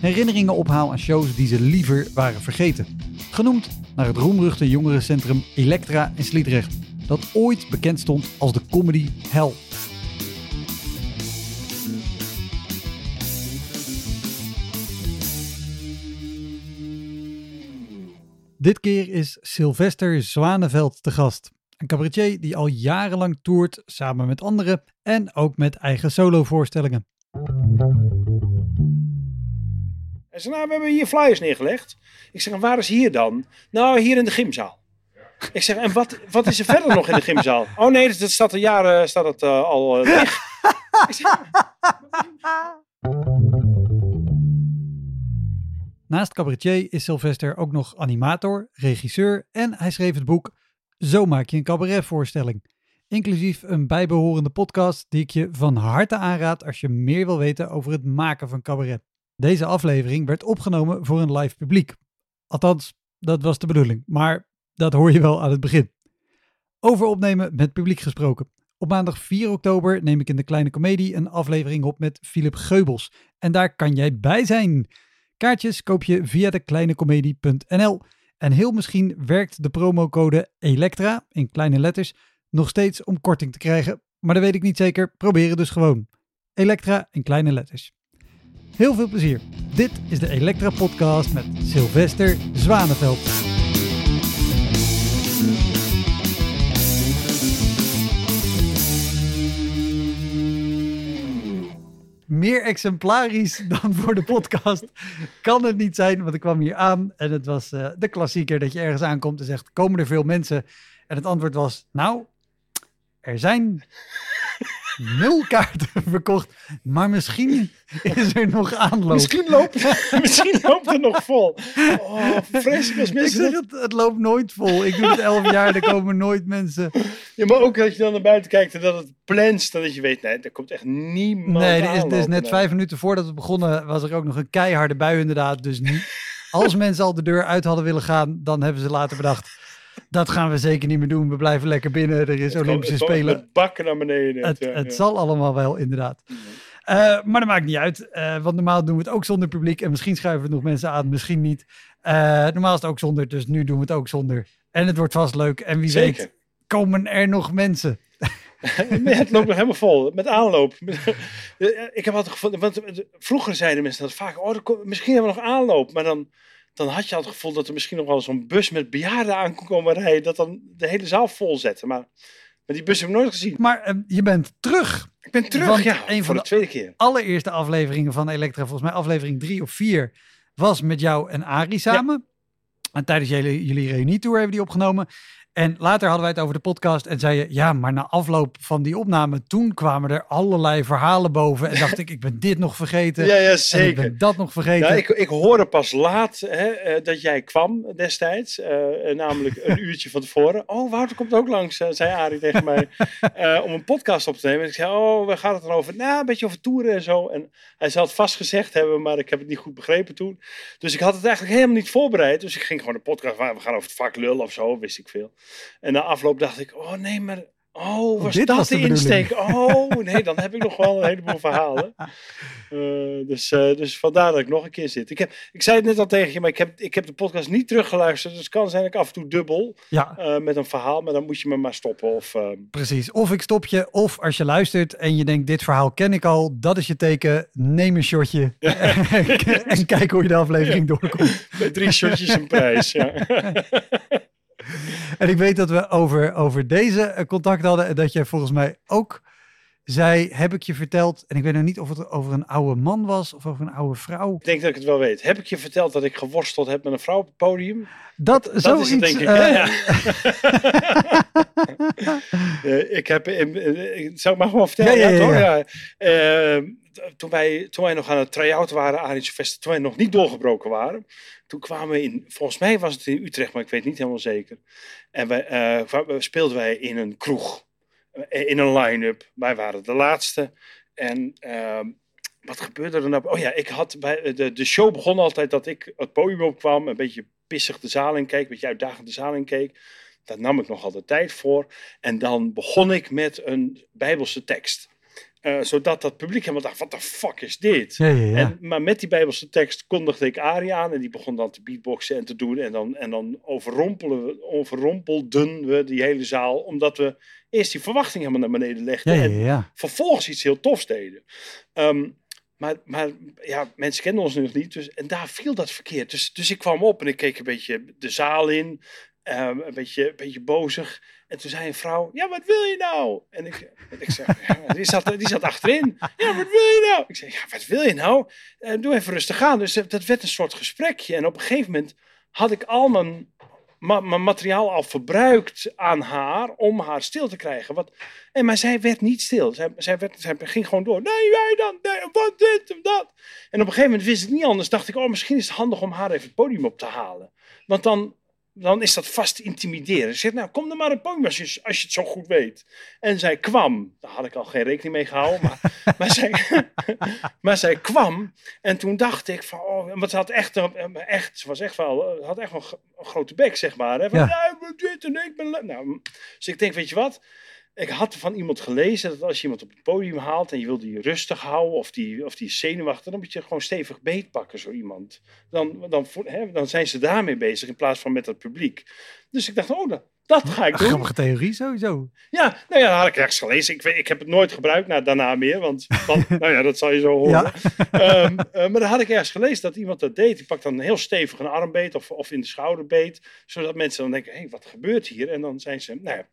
herinneringen ophaal aan shows die ze liever waren vergeten. Genoemd naar het roemruchte jongerencentrum Elektra in Sliedrecht, dat ooit bekend stond als de comedy hell. Dit keer is Sylvester Zwaneveld te gast. Een cabaretier die al jarenlang toert samen met anderen en ook met eigen solovoorstellingen. Hij zei, nou, we hebben hier flyers neergelegd. Ik zeg, en waar is hier dan? Nou, hier in de gymzaal. Ik zeg, en wat, wat is er verder nog in de gymzaal? Oh nee, dat staat al jaren staat het, uh, al uh, weg. Ik zeg, Naast cabaretier is Sylvester ook nog animator, regisseur en hij schreef het boek Zo maak je een cabaretvoorstelling. Inclusief een bijbehorende podcast die ik je van harte aanraad als je meer wil weten over het maken van cabaret. Deze aflevering werd opgenomen voor een live publiek. Althans, dat was de bedoeling, maar dat hoor je wel aan het begin. Over opnemen met publiek gesproken. Op maandag 4 oktober neem ik in de Kleine Comedie een aflevering op met Philip Geubels. En daar kan jij bij zijn. Kaartjes koop je via de kleinecomedie.nl. En heel misschien werkt de promocode ELECTRA in kleine letters nog steeds om korting te krijgen. Maar dat weet ik niet zeker. Probeer het dus gewoon. Elektra in kleine letters. Heel veel plezier. Dit is de Elektra Podcast met Sylvester Zwaneveld. Meer exemplarisch dan voor de podcast kan het niet zijn, want ik kwam hier aan en het was uh, de klassieker dat je ergens aankomt en zegt, komen er veel mensen? En het antwoord was, nou, er zijn nul kaarten verkocht. Maar misschien is er nog aanloop. Misschien loopt, misschien loopt het nog vol. Oh, vreselijk als mensen... Ik zeg het, het loopt nooit vol. Ik doe het elf jaar, er komen nooit mensen. Ja, maar ook als je dan naar buiten kijkt en dat het plant, dat je weet, nee, er komt echt niemand Nee, er is, er is net vijf minuten voordat we begonnen, was er ook nog een keiharde bui inderdaad. Dus niet, als mensen al de deur uit hadden willen gaan, dan hebben ze later bedacht dat gaan we zeker niet meer doen. We blijven lekker binnen. Er is Olympische het Spelen. Het bakken naar beneden. Het, ja, het ja. zal allemaal wel, inderdaad. Uh, maar dat maakt niet uit. Uh, want normaal doen we het ook zonder publiek. En misschien schuiven we nog mensen aan, misschien niet. Uh, normaal is het ook zonder, dus nu doen we het ook zonder. En het wordt vast leuk. En wie Zeker. weet, komen er nog mensen. nee, het loopt nog helemaal vol. Met aanloop. Ik heb altijd gevonden, want vroeger zeiden mensen dat vaak, oh, misschien hebben we nog aanloop. Maar dan, dan had je al het gevoel dat er misschien nog wel zo'n bus met bejaarden aan kon komen rijden. Dat dan de hele zaal vol zette. Maar, maar die bus heb ik nooit gezien. Maar uh, je bent terug. Ik ben terug, Want ja. een van de, de tweede keer. allereerste afleveringen van Elektra, volgens mij aflevering drie of vier, was met jou en Arie samen. En tijdens jullie, jullie reunietour hebben die opgenomen. En later hadden wij het over de podcast en zei je, ja, maar na afloop van die opname, toen kwamen er allerlei verhalen boven. En dacht ik, ik ben dit nog vergeten. Ja, ja En ik zeker. ben dat nog vergeten. Ja, ik, ik hoorde pas laat hè, uh, dat jij kwam destijds, uh, namelijk een uurtje van tevoren. Oh, Wouter komt ook langs, uh, zei Arie tegen mij, om een podcast op te nemen. En ik zei, oh, waar gaat het dan over? Nou, een beetje over toeren en zo. En hij zal het vast gezegd hebben, maar ik heb het niet goed begrepen toen. Dus ik had het eigenlijk helemaal niet voorbereid. Dus ik ging gewoon de podcast, we gaan over het vak lullen of zo, wist ik veel. En na afloop dacht ik, oh nee, maar... Oh, was dit dat was de de, insteek? Oh, nee, dan heb ik nog wel een heleboel verhalen. Uh, dus, uh, dus vandaar dat ik nog een keer zit. Ik, heb, ik zei het net al tegen je, maar ik heb, ik heb de podcast niet teruggeluisterd. Dus het kan zijn dat ik af en toe dubbel Ja, uh, met een verhaal. Maar dan moet je me maar stoppen. Of, precies. Of ik stop je, of als je luistert en je denkt, dit verhaal ken ik al, dat is je teken. Neem een shotje en kijk hoe je de aflevering doorkomt. Bij drie shotjes een prijs, ja. En ik weet dat we over, over deze eh, contact hadden en dat jij volgens mij ook zei, heb ik je verteld, en ik weet nog niet of het over een oude man was of over een oude vrouw. Ik denk dat ik het wel weet. Heb ik je verteld dat ik geworsteld heb met een vrouw op het podium? Dat, Dat is het denk ik. eh, ja. Eh, ik heb, eh, eh, zou ik maar gewoon vertellen? Ja, ja, ja, toch? ja. Eh, toen, wij, toen wij nog aan het try-out waren, Arische Vesten, toen wij nog niet doorgebroken waren, toen kwamen we in, volgens mij was het in Utrecht, maar ik weet niet helemaal zeker. En wij, eh, speelden wij in een kroeg, eh, in een line-up. Wij waren de laatste. En ehm, wat gebeurde er nou? Oh ja, ik had bij de, de show begon altijd dat ik het podium opkwam, een beetje pissig de zaal in keek, een beetje uitdagend de zaal in keek. Daar nam ik nog altijd tijd voor. En dan begon ik met een Bijbelse tekst. Eh, zodat dat publiek helemaal dacht, wat de fuck is dit? Ja, ja, ja. En, maar met die Bijbelse tekst kondigde ik Arie aan en die begon dan te beatboxen en te doen. En dan, en dan overrompelen we, overrompelden we die hele zaal, omdat we eerst die verwachting helemaal naar beneden legden. En vervolgens iets heel tofs deden. Ehm, maar, maar ja, mensen kenden ons nog niet. Dus, en daar viel dat verkeerd. Dus, dus ik kwam op en ik keek een beetje de zaal in. Ehm, een, beetje, een beetje bozig. En toen zei een vrouw, ja, wat wil je nou? En ik, ik zei, ja, die, zat, die zat achterin. Ja, wat wil je nou? Ik zei, ja, wat wil je nou? Eh, doe even rustig aan. Dus dat dat werd een soort gesprekje. En op een gegeven moment had ik al mijn, mijn materiaal al verbruikt aan haar om haar stil te krijgen. Wat, en, maar zij werd niet stil. Zij, zij, werd, zij ging gewoon door. Nee, jij dan. Nee, wat dit en dat. En op een gegeven moment wist ik niet anders. Dacht ik, oh, misschien is het handig om haar even het podium op te halen. Want dan, dan is dat vast intimiderend. Ik zeg, nou, kom dan maar het podium als je, als je het zo goed weet. En zij kwam. Daar had ik al geen rekening mee gehouden. Maar, maar, zij, maar zij kwam. En toen dacht ik van, oh, want ze had echt, een- echt, ze was echt wel, had echt wel een gro- een grote bek, zeg maar. Hè? Van, Ja. dit en ik ben... le-" Nou, dus ik denk, weet je wat? Ik had van iemand gelezen dat als je iemand op het podium haalt en je wil die rustig houden of die, of die zenuwachtig, dan moet je gewoon stevig beetpakken, zo iemand. Dan, dan, hè, dan zijn ze daarmee bezig in plaats van met het publiek. Dus ik dacht, oh, dat, dat ga ik doen. grappige theorie sowieso. Ja, nou ja, dat had ik ergens gelezen. Ik, weet, ik heb het nooit gebruikt nou, daarna meer, want, nou ja, dat zal je zo horen. Ja. Ehm, eh, maar dan had ik ergens gelezen dat iemand dat deed. Die pakt dan heel stevig een armbeet of, of in de schouderbeet, zodat mensen dan denken, hé, wat gebeurt hier? En dan zijn ze, nou ja,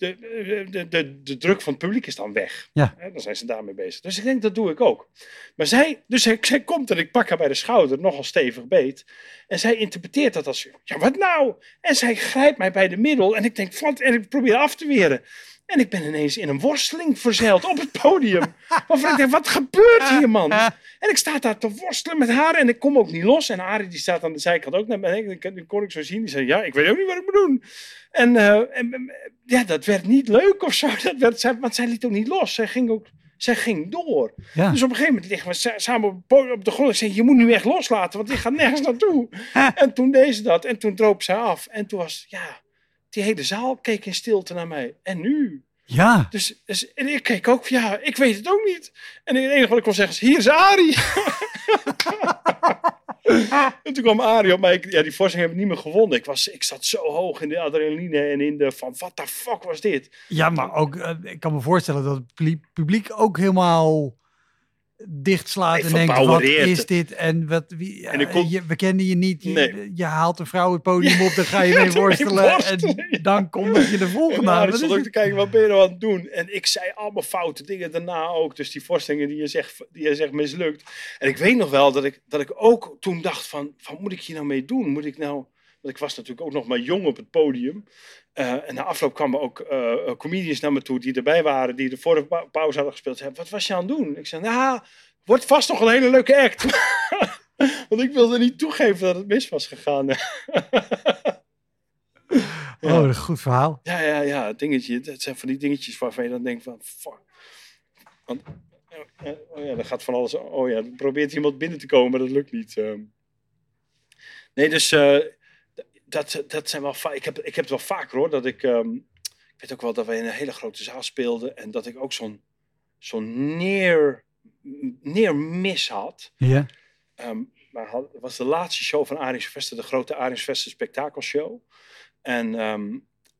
de, de, de, de druk van het publiek is dan weg. Ja. Dan zijn ze daarmee bezig. Dus ik denk, dat doe ik ook. Maar zij, dus zij, zij komt en ik pak haar bij de schouder, nogal stevig beet. En zij interpreteert dat als, ja, wat nou? En zij grijpt mij bij de middel en ik denk, wat? En ik probeer af te weren. En ik ben ineens in een worsteling verzeild op het podium. Waarvan ik denk, wat gebeurt hier, man? En ik sta daar te worstelen met haar en ik kom ook niet los. En Arie die staat aan de zijkant ook naar beneden. Die kon- ik zo zien. Die zei, ja, ik weet ook niet wat ik moet doen. En, eh, en, ja, dat werd niet leuk of zo. Dat werd, zij, want zij liet ook niet los. Zij ging ook... Zij ging door. Ja. Dus op een gegeven moment liggen we sa- samen op de grond. Ik zei, je moet nu echt loslaten, want ik ga nergens naartoe. en toen deed ze dat. En toen droop ze af. En toen was, ja, die hele zaal keek in stilte naar mij. En nu? Ja. Dus, dus en ik keek ook, ja, ik weet het ook niet. En het enige wat ik kon zeggen is, hier is Arie. en toen kwam Arie op mij. Ik- Ja, die voorstelling heb ik niet meer gewonnen. Ik, was, ik zat zo hoog in de adrenaline en in de van, wat de fuck was dit? Ja, maar ook, eh, ik kan me voorstellen dat het publie- publiek ook helemaal dichtslaat en denkt, wat is dit? En wat, wie, En eh, je, we kennen je niet, je, Nee. je haalt een vrouw het podium op, dan ga je mee worstelen. worstelen, en ja. dan kondig je de En volgende aan. Stond is ook te kijken, wat ben je nou aan het doen? En ik zei allemaal foute dingen daarna ook. Dus die voorstellingen die je zegt, die je zegt mislukt. En ik weet nog wel dat ik, dat ik ook toen dacht van, wat moet ik hier nou mee doen? Moet ik nou... Want ik was natuurlijk ook nog maar jong op het podium. Eh, en na afloop kwamen ook eh, comedians naar me toe die erbij waren, die de vorige pa- pauze hadden gespeeld. Zeiden, wat was je aan het doen? Ik zei, nou, wordt vast nog een hele leuke act. Want ik wilde niet toegeven dat het mis was gegaan. Oh, een goed verhaal. Ja, ja, ja, het dingetje. Dat zijn van die dingetjes waarvan je dan denkt van, fuck. Want, oh ja, dan gaat van alles. Oh ja, dan probeert iemand binnen te komen, maar dat lukt niet. ehm. Nee, dus dat, dat zijn wel ik heb, ik heb het wel vaker hoor, dat ik, ehm, ik weet ook wel dat wij in een hele grote zaal speelden en dat ik ook zo'n zo'n neer, neermis had. Ja. Ehm, maar had- was de laatste show van Aris Vester, de grote Aris Vester spektakelshow. En ehm,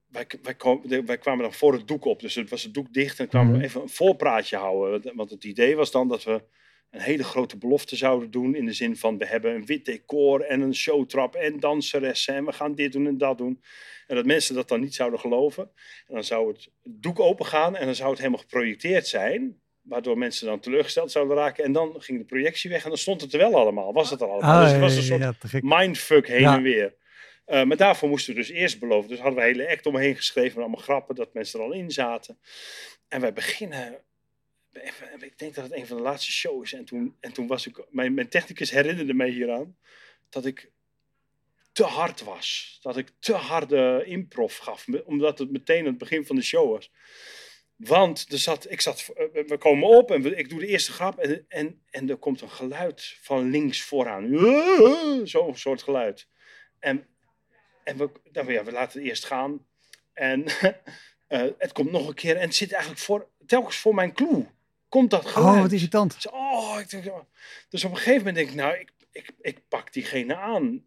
wij, wij, de- wij kwamen dan voor het doek op, dus het was het doek dicht en kwamen we Mhm. even een voorpraatje houden. Want het idee was dan dat we een hele grote belofte zouden doen. In de zin van we hebben een wit decor en een showtrap en danseressen en we gaan dit doen en dat doen. En dat mensen dat dan niet zouden geloven. En dan zou het doek opengaan en dan zou het helemaal geprojecteerd zijn. Waardoor mensen dan teleurgesteld zouden raken. En dan ging de projectie weg en dan stond het er wel allemaal. Was het er allemaal. Ah, dus het was een ja, soort ja, mindfuck heen Ja. en weer. Eh, maar daarvoor moesten we dus eerst beloven. Dus hadden we een hele act omheen geschreven met allemaal grappen, dat mensen er al in zaten. En wij beginnen, ik denk dat het een van de laatste shows is. En toen, en toen was ik, mijn, mijn technicus herinnerde mij hieraan, dat ik te hard was. Dat ik te harde improv gaf, omdat het meteen aan het begin van de show was. Want er zat, ik zat, eh, we komen op en ik doe de eerste grap en, en, en er komt een geluid van links vooraan. Zo'n soort geluid. En, en we, dan, ja, we laten het eerst gaan. En eh, het komt nog een keer en het zit eigenlijk voor, telkens voor mijn clue. Komt dat geluid. Oh, wat irritant. Dus, oh, ik denk, oh. dus op een gegeven moment denk ik, nou, ik, ik, ik pak diegene aan.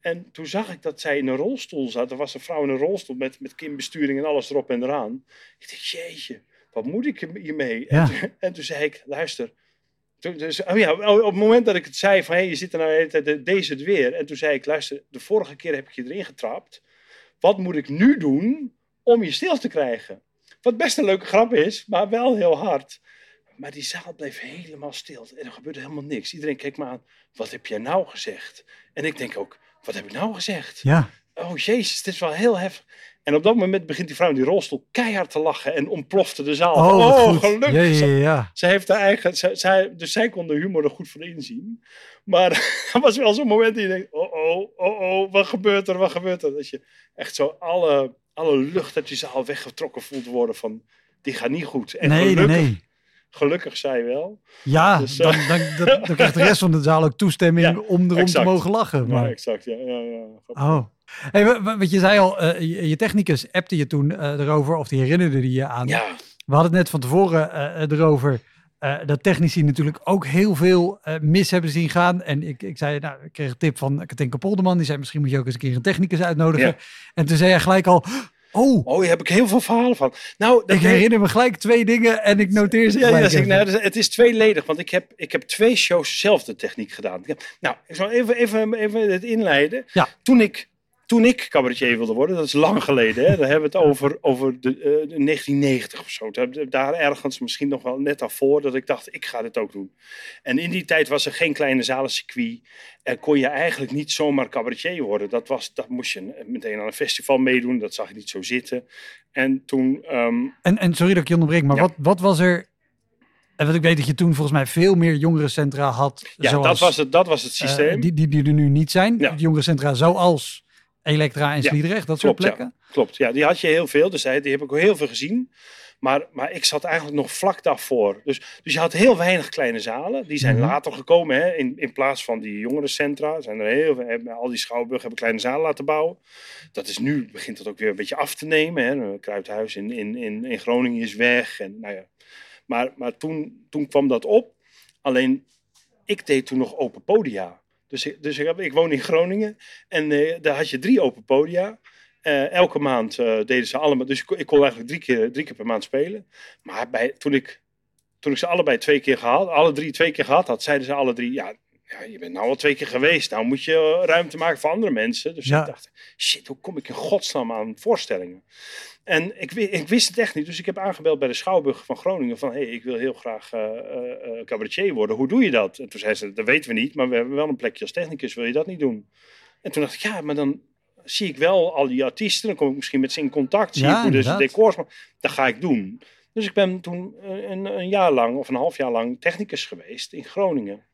En toen zag ik dat zij in een rolstoel zat. Er was een vrouw in een rolstoel met, met kimbesturing en alles erop en eraan. Ik dacht, jeetje, wat moet ik hiermee? Ja. En, toen, en toen zei ik, luister. Toen, dus, oh ja, op het moment dat ik het zei van, hé, hey, je zit er nou de hele tijd, deze het weer. En toen zei ik, luister, de vorige keer heb ik je erin getrapt. Wat moet ik nu doen om je stil te krijgen? Wat best een leuke grap is, maar wel heel hard. Maar die zaal bleef helemaal stil. En er gebeurde helemaal niks. Iedereen keek me aan. Wat heb jij nou gezegd? En ik denk ook, wat heb ik nou gezegd? Ja. Oh jezus, dit is wel heel heftig. En op dat moment begint die vrouw in die rolstoel keihard te lachen. En ontplofte de zaal. Oh, goed. gelukkig. Ja, ja, ja. Zij heeft haar eigen, zij, zij- dus zij kon de humor er goed voor inzien. Maar er was wel zo'n moment dat je denkt, oh oh, oh oh, wat gebeurt er, wat gebeurt er? Dat je echt zo alle, alle lucht uit die zaal weggetrokken voelt worden van, die gaat niet goed. En Nee, nee, gelukkig, nee. Gelukkig zij wel. Ja, Dus, eh, dan, dan, dan, dan krijgt de rest van de zaal ook toestemming Ja, om erom exact. te mogen lachen. Ja, Maar, exact, ja. ja, ja. Oh. Hey, wa- wa- wat je zei al, eh, je, technicus appte je toen eh, erover, of die herinnerde die je aan. Ja, We hadden het net van tevoren erover dat technici natuurlijk ook heel veel mis hebben zien gaan. En ik, ik zei, nou, ik kreeg een tip van Katinka Polderman. Die zei, misschien moet je ook eens een keer een technicus uitnodigen. Ja. En toen zei hij gelijk al, oh, oh, hier heb ik heel veel verhalen van. Nou, dat ik herinner me gelijk twee dingen en ik noteer ze Ja, ja zeg, nou, dus het is tweeledig, want ik heb, ik heb twee shows dezelfde techniek gedaan. Heb- nou, ik zal even, even, even het inleiden. Ja. Toen ik, toen ik cabaretier wilde worden, dat is lang geleden, hè, dan hebben we het over, over de, eh, de 1990 of zo. Daar- ergens, misschien nog wel net daarvoor, dat ik dacht, ik ga dit ook doen. En in die tijd was er geen kleine zalencircuit. En kon je eigenlijk niet zomaar cabaretier worden. Dat, was, dat moest je meteen aan een festival meedoen, dat zag je niet zo zitten. En toen... ehm, En, en sorry dat ik je onderbreek, maar Ja. wat, wat was er... En want ik weet dat je toen volgens mij veel meer jongerencentra had. ja, zoals, dat, was het, dat was het eh, systeem. die, die, die er nu niet zijn. Ja. Jongerencentra zoals Elektra en Ja, Sliedrecht, dat soort klopt, ja. plekken. Klopt, ja, die had je heel veel. Dus die die heb ik ook heel veel gezien. Maar, maar ik zat eigenlijk nog vlak daarvoor. Dus, dus je had heel weinig kleine zalen. Die zijn Mhm. later gekomen. Hè, in, in plaats van die jongerencentra. Zijn er heel veel, al die schouwburgen hebben kleine zalen laten bouwen. Dat is nu, begint dat ook weer een beetje af te nemen. Hè. Kruidhuis in, in, in, in Groningen is weg. En, nou ja. Maar, maar toen, toen kwam dat op. Alleen, ik deed toen nog open podia. Dus, dus ik, ik woon in Groningen. En eh, daar had je drie open podia. Eh, elke maand eh, deden ze allemaal. Dus ik, kon- eigenlijk drie keer, drie keer per maand spelen. Maar bij, toen, ik, toen ik ze allebei twee keer gehad, alle drie twee keer gehad had, zeiden ze alle drie: ja, ja, je bent nou al twee keer geweest. Nou moet je eh, ruimte maken voor andere mensen. Dus Ja. ik dacht: shit, hoe kom ik in godsnaam aan voorstellingen? En ik, ik wist het echt niet. Dus ik heb aangebeld bij de Schouwburg van Groningen: van hé, hey, ik wil heel graag eh, cabaretier worden. Hoe doe je dat? En toen zei ze: dat weten we niet, maar we hebben wel een plekje als technicus. Wil je dat niet doen? En toen dacht ik: ja, maar dan zie ik wel al die artiesten. Dan kom ik misschien met ze in contact. Zie Ja, ik hoe dus de decors. Maar dat ga ik doen. Dus ik ben toen een, een jaar lang of een half jaar lang technicus geweest in Groningen.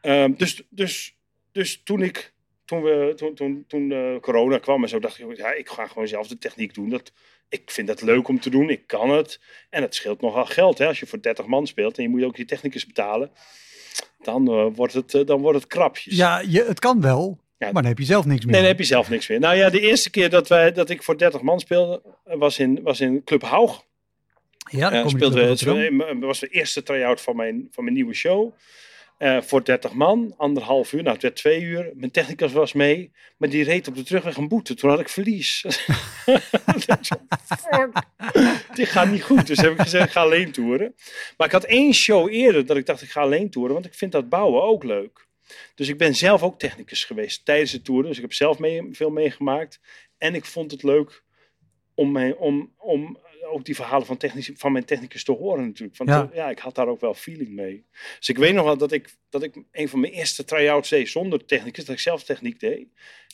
Ehm, dus, dus, dus toen ik. Toen, we, toen, toen, toen eh, corona kwam en zo dacht ik, ja, ik ga gewoon zelf de techniek doen. Dat, ik vind dat leuk om te doen, ik kan het. En het scheelt nogal geld. Hè? Als je voor 30 man speelt en je moet ook je technicus betalen, dan, eh, wordt, het, eh, dan wordt het krapjes. Ja, je, het kan wel, Ja. maar dan heb je zelf niks meer. Nee, dan heb je zelf niks meer. Nou ja, de eerste keer dat, wij, dat ik voor 30 man speelde, was in, was in Club Haug. Ja, speelde, Rotterdam. het was de eerste try-out van mijn, van mijn nieuwe show. Eh, voor 30 man, anderhalf uur. Nou, het werd twee uur. Mijn technicus was mee, maar die reed op de terugweg een boete. Toen had ik verlies. Dit gaat niet goed. Dus heb ik gezegd, ik ga alleen toeren. Maar ik had één show eerder dat ik dacht, ik ga alleen toeren. Want ik vind dat bouwen ook leuk. Dus ik ben zelf ook technicus geweest tijdens de tour. Dus ik heb zelf mee, veel meegemaakt. En ik vond het leuk om, mij, om, om ook die verhalen van, technisch, van mijn technicus te horen natuurlijk. Want Ja. ja. ik had daar ook wel feeling mee. Dus ik weet nog wel dat ik, dat ik een van mijn eerste try-outs deed zonder technicus. Dat ik zelf techniek deed.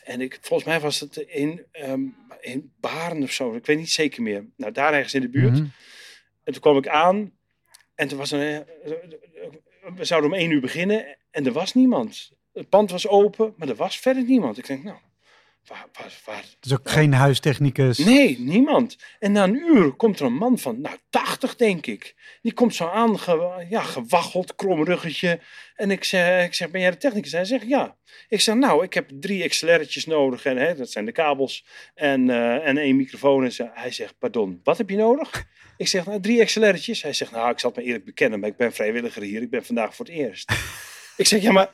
En ik, volgens mij was het in, ehm, in Baren of zo. Ik weet niet zeker meer. Nou, daar ergens in de buurt. Mhm. En toen kwam ik aan. En toen was er, eh, we zouden om één uur beginnen. En er was niemand. Het pand was open, maar er was verder niemand. Ik denk, nou, waar, waar, waar, Dus ook geen huistechnicus. Nee, niemand. En na een uur komt er een man van, nou, 80 denk ik. Die komt zo aan, ge, ja, gewaggeld, krom ruggetje. En ik zeg, ik zeg, ben jij de technicus? Hij zegt, ja. Ik zeg, nou, ik heb drie XLR'tjes nodig. En hè, dat zijn de kabels. En, eh, en één microfoon. En ze- hij zegt, pardon, wat heb je nodig? Ik zeg, nou, drie XLR'tjes. Hij zegt, nou, ik zal het me eerlijk bekennen, maar ik ben vrijwilliger hier. Ik ben vandaag voor het eerst. Ik zeg, ja, maar,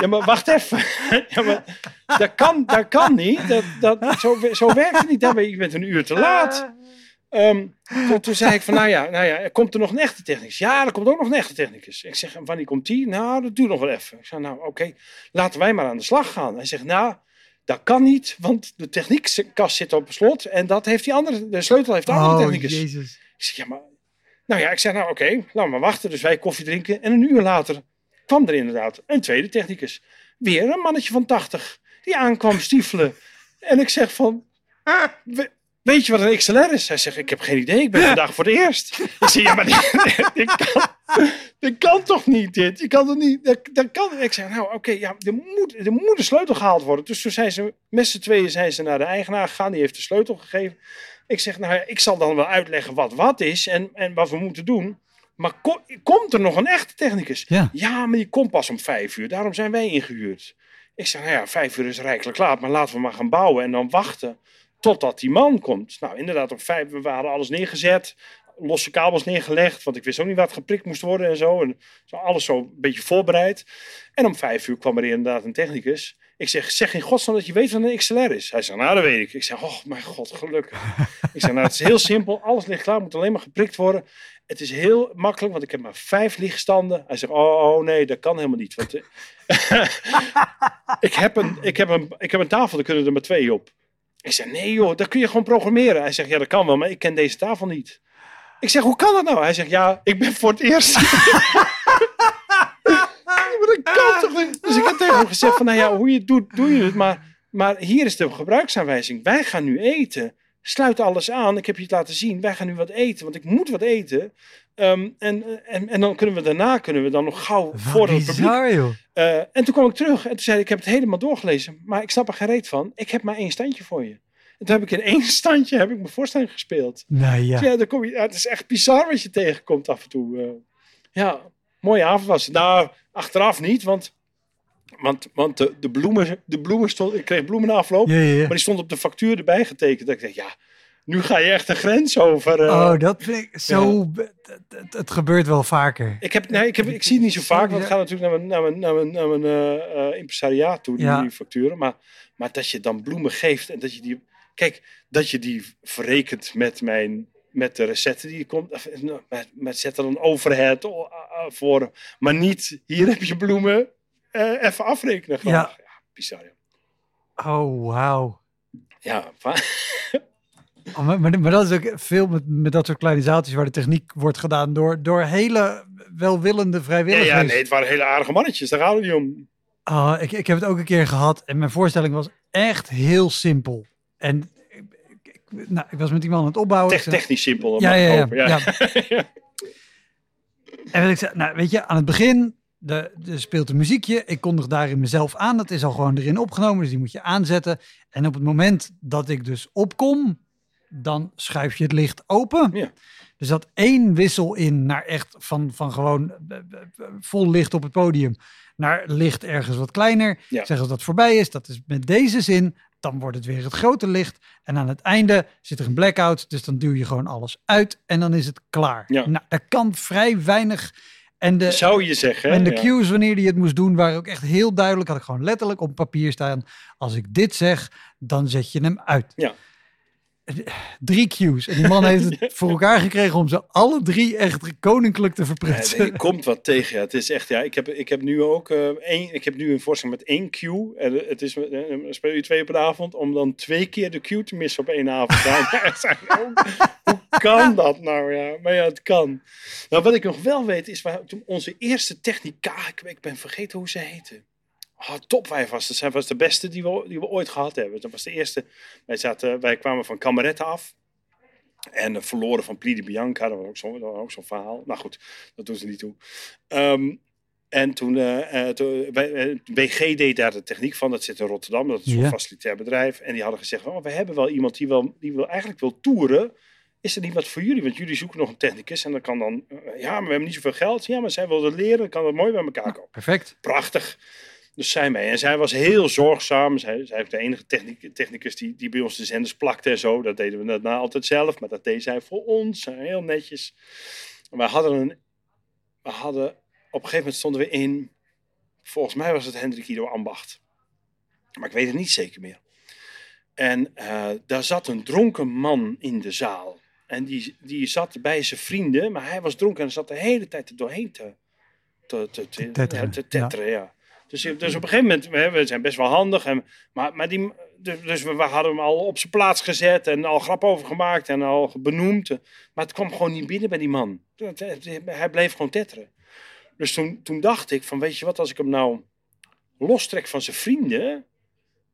ja, maar wacht even. ja, maar dat kan, dat kan niet. Dat, dat, zo, zo werkt het niet. Maar Je bent een uur te laat. Ehm, toen, toen zei ik van, nou ja, nou ja, er komt er nog een echte technicus. Ja, er komt ook nog een echte technicus. Ik zeg, wanneer komt die? Nou, dat duurt nog wel even. Ik zeg, nou oké, laten wij maar aan de slag gaan. Hij zegt, nou, dat kan niet, want de techniekkast zit op slot. En dat heeft die andere, de sleutel heeft de andere Oh, technicus. jezus. Ik zeg, ja, maar... Nou ja, ik zeg, nou oké, laten we maar wachten. Dus wij koffie drinken. En een uur later kwam er inderdaad een tweede technicus. Weer een mannetje van 80. Die aankwam stiefelen. En ik zeg van... "Ah, we- weet je wat een XLR is? Hij zegt, ik heb geen idee. Ik ben vandaag voor het eerst. Ik zeg, ja, maar dit, dit kan, dit kan toch niet dit? Je kan toch niet... Dat, dat kan. Ik zeg, nou oké, ja, er moet, er moet een sleutel gehaald worden. Dus toen zijn ze, met z'n tweeën zijn ze naar de eigenaar gegaan. Die heeft de sleutel gegeven. Ik zeg, nou ja, ik zal dan wel uitleggen wat wat is en, en wat we moeten doen. Maar ko- komt er nog een echte technicus? Ja. Ja, maar die komt pas om vijf uur. Daarom zijn wij ingehuurd. Ik zeg, nou ja, vijf uur is rijkelijk laat. Maar laten we maar gaan bouwen en dan wachten totdat die man komt. Nou, inderdaad, om vijf we waren alles neergezet. Losse kabels neergelegd, want ik wist ook niet wat geprikt moest worden en zo. En zo alles zo een beetje voorbereid. En om vijf uur kwam er inderdaad een technicus. Ik zeg, zeg in godsnaam dat je weet wat een XLR is. Hij zegt, nou dat weet ik. Ik zeg, oh mijn god, gelukkig. ik zeg, nou het is heel simpel. Alles ligt klaar, moet alleen maar geprikt worden. Het is heel makkelijk, want ik heb maar vijf lichtstanden. Hij zegt, oh, oh nee, dat kan helemaal niet. Want, eh, ik, heb een, ik, heb een, ik heb een tafel, daar kunnen er maar twee op. Ik zeg, nee joh, dat kun je gewoon programmeren. Hij zegt, ja dat kan wel, maar ik ken deze tafel niet. Ik zeg, hoe kan dat nou? Hij zegt, ja, ik ben voor het eerst. maar dat kan toch niet? Dus ik heb tegen hem gezegd van, nou ja, hoe je het doet, doe je het. Maar, maar hier is de gebruiksaanwijzing. Wij gaan nu eten. Sluit alles aan. Ik heb je het laten zien. Wij gaan nu wat eten, want ik moet wat eten. Ehm, en, en, en dan kunnen we daarna kunnen we dan nog gauw voor het publiek. bizar, joh. Eh, en toen kwam ik terug en toen zei hij, ik heb het helemaal doorgelezen, maar ik snap er geen reet van. Ik heb maar één standje voor je. En toen heb ik in één standje heb ik mijn voorstelling gespeeld. Nou ja. Dus ja, dan kom je, het is echt bizar wat je tegenkomt af en toe. eh. ja, mooie avond was het. Nou, achteraf niet, want, want, want de, de, bloemen, de bloemen stond, ik kreeg bloemen na afloop, Ja, ja, ja. maar die stond op de factuur erbij getekend. Dat ik dacht, ja, nu ga je echt een grens over. eh. Oh, dat vind ik zo... Het, het- het gebeurt wel vaker. Ik, heb, nee, ik, heb, ik zie het niet zo vaak, want het gaat natuurlijk naar mijn, naar mijn, naar mijn, naar mijn eh, eh, impresariaat toe, die, Ja. die facturen. Maar, maar dat je dan bloemen geeft en dat je die... Kijk, dat je die verrekent met, mijn, met de recette die komt. of, eh, Met, met zet er een overhead voor. Maar niet, hier heb je bloemen, eh, even afrekenen. Gewoon. Ja. Ja. bizar. ja. Oh, wauw. Ja, Oh, maar, maar, maar dat is ook veel met, met dat soort kleine zaaltjes waar de techniek wordt gedaan door, door hele welwillende vrijwilligers. ja, nee, het waren hele aardige mannetjes, daar gaat het niet om. Ah, ik, ik heb het ook een keer gehad en mijn voorstelling was echt heel simpel. En nou, ik was met die man aan het opbouwen. Tech- technisch simpel. dat ja, ja, ja, ja. En wat ik zei, nou weet je, aan het begin de, de speelt een muziekje. Ik kondig daarin mezelf aan. Dat is al gewoon erin opgenomen, dus die moet je aanzetten. En op het moment dat ik dus opkom, dan schuif je het licht open. Ja. Er zat één wissel in naar echt van, van gewoon eh, eh, eh, vol licht op het podium naar licht ergens wat kleiner. Ja. Ik zeg als dat voorbij is, dat is met deze zin, dan wordt het weer het grote licht. En aan het einde zit er een blackout, dus dan duw je gewoon alles uit en dan is het klaar. Ja. Nou, er kan vrij weinig. En de, Zou je zeggen. en de Ja. cues wanneer hij het moest doen waren ook echt heel duidelijk. Had ik gewoon letterlijk op papier staan. Als ik dit zeg, dan zet je hem uit. Ja. Drie Q's. En die man heeft het voor elkaar gekregen om ze alle drie echt koninklijk te Ja, verprutsen. er komt wat tegen. Ja. Het is echt, ja, ik heb, ik heb nu ook eh, één, ik heb nu een voorstelling met één Q. En het is, eh, dan speel je twee per avond om dan twee keer de Q te missen op één avond. Ja, hoe kan dat nou? Ja, maar ja, het kan. Nou, wat ik nog wel weet is, waar, toen onze eerste technica, ik, ik ben vergeten hoe ze heette. Oh, topwijf was het. Zij was de beste die we, die we ooit gehad hebben. Dat was de eerste. Wij, zaten, wij kwamen van Kameretten af. En eh, verloren van Pli Bianca. Dat was ook zo'n ook zo'n verhaal. Nou goed, dat doen ze niet toe. Ehm, en toen, eh, toen wij, WG deed daar de techniek van. Dat zit in Rotterdam. Dat is een Ja. facilitair bedrijf. En die hadden gezegd, oh, we hebben wel iemand die, wel, die wil, eigenlijk wil toeren. Is er niet wat voor jullie? Want jullie zoeken nog een technicus. En dan kan dan, ja, maar we hebben niet zoveel geld. Ja, maar zij wilde leren. Dan kan dat mooi bij elkaar komen Perfect. prachtig. Dus zij mee. En zij was heel zorgzaam. Zij, zij is de enige technic- technicus die, die bij ons de zenders plakte en zo. Dat deden we daarna altijd zelf. Maar dat deed zij voor ons. Heel netjes. We hadden een... We hadden... Op een gegeven moment stonden we in... Volgens mij was het Hendrik Ido Ambacht. Maar ik weet het niet zeker meer. En eh, daar zat een dronken man in de zaal. En die, die zat bij zijn vrienden. Maar hij was dronken en zat de hele tijd er doorheen te... Te, te, te, tetteren, ja, te tetteren, ja. Dus, dus op een gegeven moment, we, we zijn best wel handig. En, maar, maar die, dus dus we, hadden hem al op zijn plaats gezet en al grap over gemaakt en al benoemd. Maar het kwam gewoon niet binnen bij die man. Hij bleef gewoon tetteren. Dus toen, toen dacht ik van, weet je wat, als ik hem nou lostrek van zijn vrienden,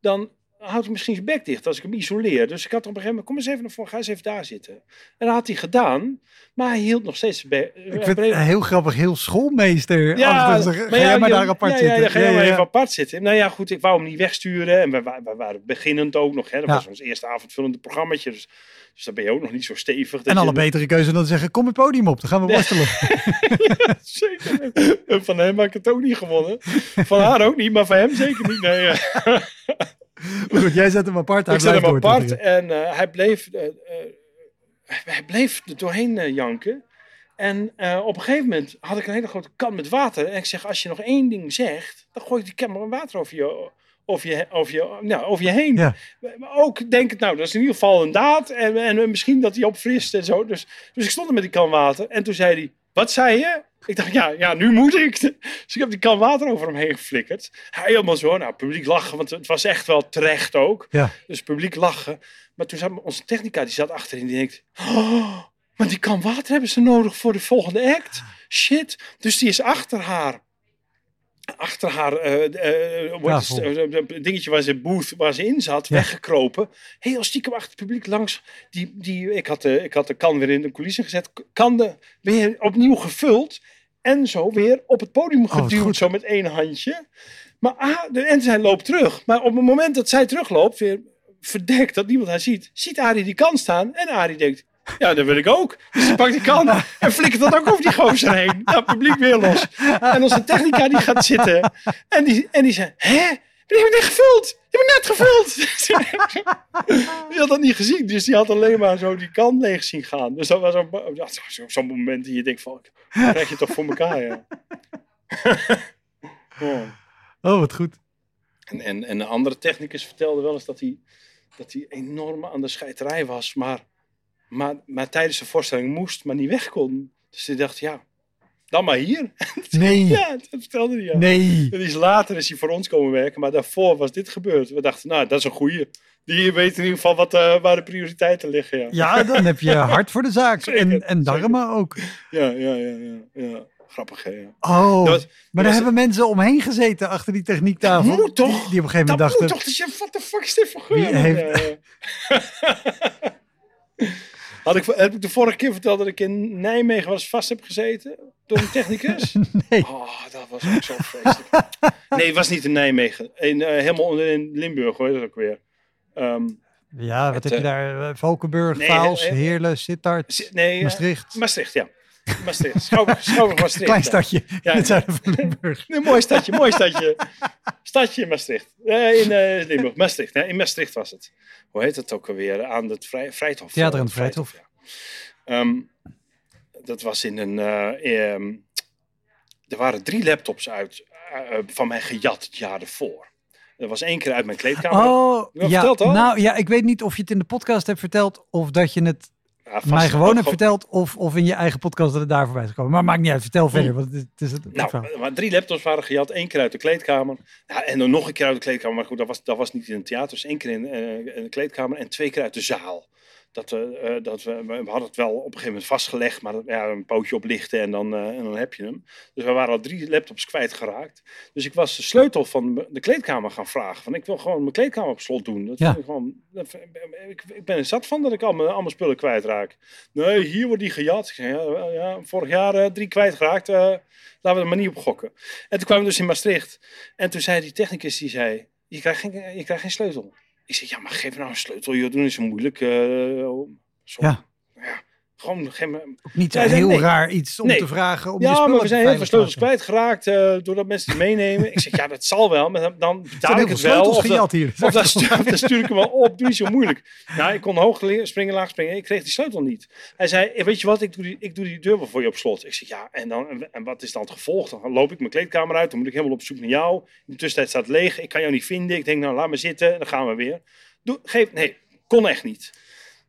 dan houdt hij misschien zijn bek dicht als ik hem isoleer. Dus ik had op een gegeven moment, kom eens even naar voren, ga eens even daar zitten. En dat had hij gedaan, maar hij hield nog steeds zijn bek. Ik vind het heel grappig, heel schoolmeester. Ja, ga maar jij ja, maar daar apart ja, zitten. Ja, dan ga jij maar even apart zitten. Nou ja, goed, ik wou hem niet wegsturen. En we, wa- we waren beginnend ook nog. Hè. Dat was ons eerste avondvullende programmaatje. Dus, dus dan ben je ook nog niet zo stevig. En alle je- betere keuze dan zeggen, kom het podium op, dan gaan we worstelen. Zeker. En Van hem heb ik het ook niet gewonnen. Van haar ook niet, maar van hem zeker niet. Nee, goed, jij zet hem apart, hij ik zet hem apart en eh, hij, bleef, eh, eh, hij bleef er doorheen janken. En op een gegeven moment had ik een hele grote kan met water. En ik zeg, als je nog één ding zegt, dan gooi ik die kan met water over je, over je, over je, nou, over je heen. Ja. Maar ook denk ik, nou, dat is in ieder geval een daad. En, en misschien dat hij opfrist en zo. Dus, dus ik stond er met die kan water. En toen zei hij, wat zei je? Ik dacht, ja, ja, nu moet ik. Dus ik heb die kan water over hem heen geflikkerd. Hij helemaal zo, nou, publiek lachen, want het was echt wel terecht ook. Ja. Dus publiek lachen. Maar toen zat onze technica, die zat achterin, die denkt, oh, maar die kan water hebben ze nodig voor de volgende act. Shit. Dus die is achter haar. Achter haar eh, eh, eh, dingetje waar ze booth waar ze in zat, Ja. weggekropen. Heel stiekem achter het publiek langs. Die, die, ik, had de, ik had de kan weer in de coulissen gezet. Kan de weer opnieuw gevuld. En zo weer op het podium Oh, geduwd, zo met één handje. Maar ah, de, en zij loopt terug. Maar op het moment dat zij terugloopt, weer verdekt, dat niemand haar ziet, ziet Arie die kan staan. En Arie denkt, ja, dat wil ik ook. Dus ze pakt die kan en flikkert dat ook over die gozer heen. Het publiek weer los. En onze technica die gaat zitten. En die, en die zei, hè? Die heb ik net gevuld. Die heb net gevuld. die had dat niet gezien. Dus die had alleen maar zo die kan leeg zien gaan. Dus dat was zo'n zo- zo'n moment die je denkt van, krijg je toch voor elkaar, ja. Oh. Oh, wat goed. En, en, en een andere technicus vertelde wel eens dat hij, dat hij enorm aan de scheiterij was. Maar, maar, maar tijdens de voorstelling moest, maar niet weg kon. Dus hij dacht, ja, dan maar hier. Nee, ja, dat vertelde hij. Nee. En is later is hij voor ons komen werken, maar daarvoor was dit gebeurd. We dachten, nou, dat is een goeie. Die weet in ieder geval wat, eh, waar de prioriteiten liggen. Ja, Ja, dan heb je hart voor de zaak. Zeker, en, en darmen ook. ja, ja, ja. ja, ja. Grappig, hè? Ja. Oh, Dat was- maar was- daar hebben mensen omheen gezeten achter die techniektafel. Dat moet toch? Die, die op een gegeven Dat moment moet dachten, toch, dus je, what the fuck is dit voor Wie geur? heeft-. Had ik, heb ik de vorige keer verteld dat ik in Nijmegen was vast heb gezeten door een technicus? nee. Oh, dat was ook zo vreselijk. Nee, het was niet in Nijmegen. In, eh, helemaal onder in Limburg, hoor je dat ook weer. Ehm, Ja, wat Het, heb je eh, daar? Eh, Valkenburg, nee, Vaals, Heerlen, Sittard, nee, Maastricht. Maastricht, ja. Maastricht. Schouwburg, Maastricht. Klein stadje Ja, in het zuiden van Limburg. Een mooi stadje, mooi stadje. Stadje in Maastricht. Eh, in eh, Limburg, Maastricht. hè. in Maastricht was het. Hoe heet het ook alweer? Aan het Vrij, Vrijthof. Theater aan eh, het Vrijthof. ja. Ehm, dat was in een... eh, ehm, er waren drie laptops uit, eh, van mij gejat het jaar ervoor. Dat was één keer uit mijn kleedkamer. Oh, ja. verteld? Nou ja, ik weet niet of je het in de podcast hebt verteld of dat je het Ja, mij gewoon hebt verteld of, of in je eigen podcast dat het daar voorbij is gekomen. Maar maakt niet uit, vertel verder, want het is het, Nou, maar drie laptops waren gejat. één keer uit de kleedkamer. Ja, en dan nog een keer uit de kleedkamer. Maar goed, dat was, dat was niet in het theater. Dus één keer in, eh, in de kleedkamer en twee keer uit de zaal. Dat, we, eh, dat we, we hadden het wel op een gegeven moment vastgelegd. Maar ja, een pootje oplichten en dan, eh, en dan heb je hem. Dus we waren al drie laptops kwijtgeraakt. Dus ik was de sleutel van de kleedkamer gaan vragen. Van, ik wil gewoon mijn kleedkamer op slot doen. Dat Ja. ik, gewoon, dat vind- ik, ik ben er zat van dat ik al mijn, al mijn spullen kwijtraak. Nee, hier wordt die gejat. Ik zei, ja, ja, vorig jaar eh, drie kwijtgeraakt. laten we er maar niet op gokken. En toen kwamen we dus in Maastricht. En toen zei die technicus, die zei, je krijgt geen, je krijgt geen sleutel. Ik zei, ja, maar geef nou een sleutel. Joh, doe niet zo moeilijk. eh, Ja. Gewoon, Ook niet heel nee. raar iets om Nee. te vragen om ja, maar we zijn heel veel sleutels kwijtgeraakt eh doordat mensen het meenemen. ik zeg, ja, dat zal wel. Maar dan, dan betaal ik het wel. Of hier. dan, stuur, dan stuur ik hem wel op. Doe niet zo moeilijk. Nou, ik kon hoog springen, laag springen. Ik kreeg die sleutel niet. Hij zei, eh, weet je wat, ik doe die, ik doe die deur wel voor je op slot. Ik zeg, ja, en, dan, en- wat is dan het gevolg? Dan loop ik mijn kleedkamer uit. Dan moet ik helemaal op zoek naar jou. In de tussentijd staat het leeg. Ik kan jou niet vinden. Ik denk, nou, laat me zitten. En dan gaan we weer. Doe, geef, nee, kon echt niet.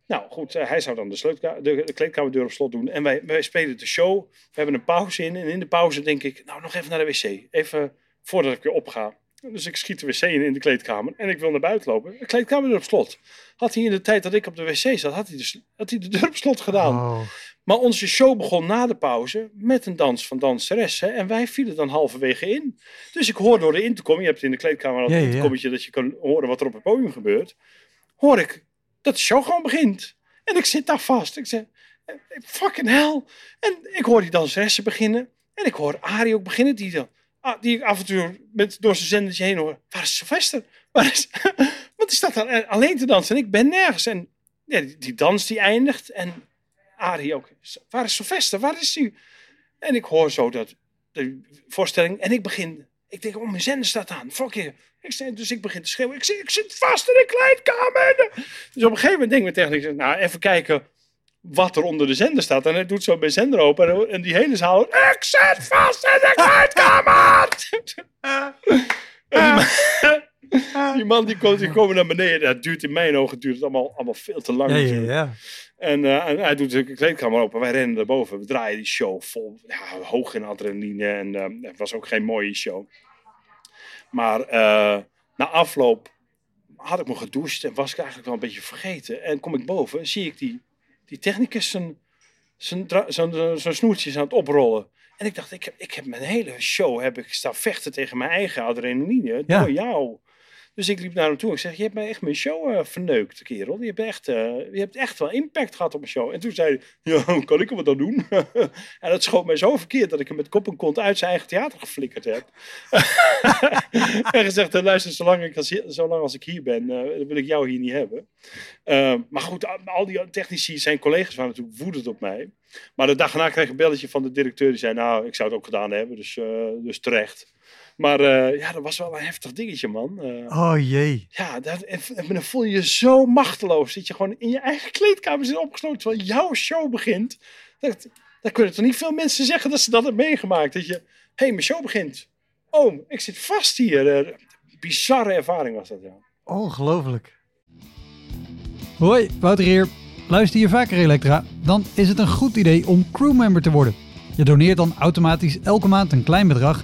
Nou goed, eh, hij zou dan de, sleutka- de, de kleedkamerdeur op slot doen. En wij, wij spelen de show. We hebben een pauze in. En in de pauze denk ik, nou nog even naar de wc. Even voordat ik weer opga. Dus ik schiet de wc in in de kleedkamer. En ik wil naar buiten lopen. De kleedkamerdeur op slot. Had hij in de tijd dat ik op de wc zat, had hij de, sl- had hij de deur op slot gedaan. Oh. Maar onze show begon na de pauze met een dans van danseressen. En wij vielen dan halverwege in. Dus ik hoor door de intercom, je hebt in de kleedkamer al een ja, dat je kan horen wat er op het podium gebeurt. Hoor ik dat de show gewoon begint. En ik zit daar vast. Ik zeg, eh, fucking hell. En ik hoor die danseressen beginnen. En ik hoor Arie ook beginnen, die, dan, ah, die ik af en toe met, door zijn zendertje heen hoor. Waar is Sylvester? Waar is... Want die staat daar alleen te dansen en ik ben nergens. En ja, die, dans die eindigt. En Arie ook. Waar is Sylvester? Waar is hij? En ik hoor zo dat de voorstelling. En ik begin. Ik denk, oh, mijn zender staat aan. Fuck je. Ik zei, dus ik begin te schreeuwen. Ik, zit- ik zit vast in de kleedkamer. Dus op een gegeven moment denk ik tegen. Ik nou, even kijken wat er onder de zender staat. En hij doet zo mijn zender open. En, die hele zaal. Ik zit vast in de kleedkamer. Die, man, die komt, die komen naar beneden. Dat duurt in mijn ogen duurt het allemaal, allemaal veel te lang. Ja, ja. En, eh, en hij doet de kleedkamer open. Wij rennen boven. We draaien die show vol. Ja, hoog in adrenaline. En eh, het was ook geen mooie show. Maar eh, na afloop had ik me gedoucht. En was ik eigenlijk wel een beetje vergeten. En kom ik boven. Zie ik die, die technicus zijn, zijn, zijn, zijn snoertjes aan het oprollen. En ik dacht, ik heb, ik heb mijn hele show heb ik staan vechten tegen mijn eigen adrenaline. Ja. Door jou. Dus ik liep naar hem toe. Ik zeg, je hebt mij echt mijn show eh, verneukt, kerel. Je hebt, echt, eh, je hebt echt wel impact gehad op mijn show. En toen zei hij, ja, kan ik hem dan doen? en dat schoot mij zo verkeerd dat ik hem met kop en kont uit zijn eigen theater geflikkerd heb. en gezegd, eh, luister, zolang, ik als, als ik hier ben, wil ik jou hier niet hebben. Eh, maar goed, al- die technici, zijn collega's waren natuurlijk woedend op mij. Maar de dag erna kreeg ik een belletje van de directeur. Die zei, nou, ik zou het ook gedaan hebben, dus, dus terecht. Maar eh, ja, dat was wel een heftig dingetje, man. Eh, Oh jee. ja, dat, en, en dan voel je je zo machteloos. Dat je gewoon in je eigen kleedkamer zit opgesloten terwijl jouw show begint. Dat, dan kunnen toch niet veel mensen zeggen dat ze dat hebben meegemaakt. Dat je, hé, hey, mijn show begint. Oh, ik zit vast hier. Eh, bizarre ervaring was dat, ja. Ongelooflijk. Hoi, Wouter hier. Luister je vaker Elektra? Dan is het een goed idee om crewmember te worden. Je doneert dan automatisch elke maand een klein bedrag.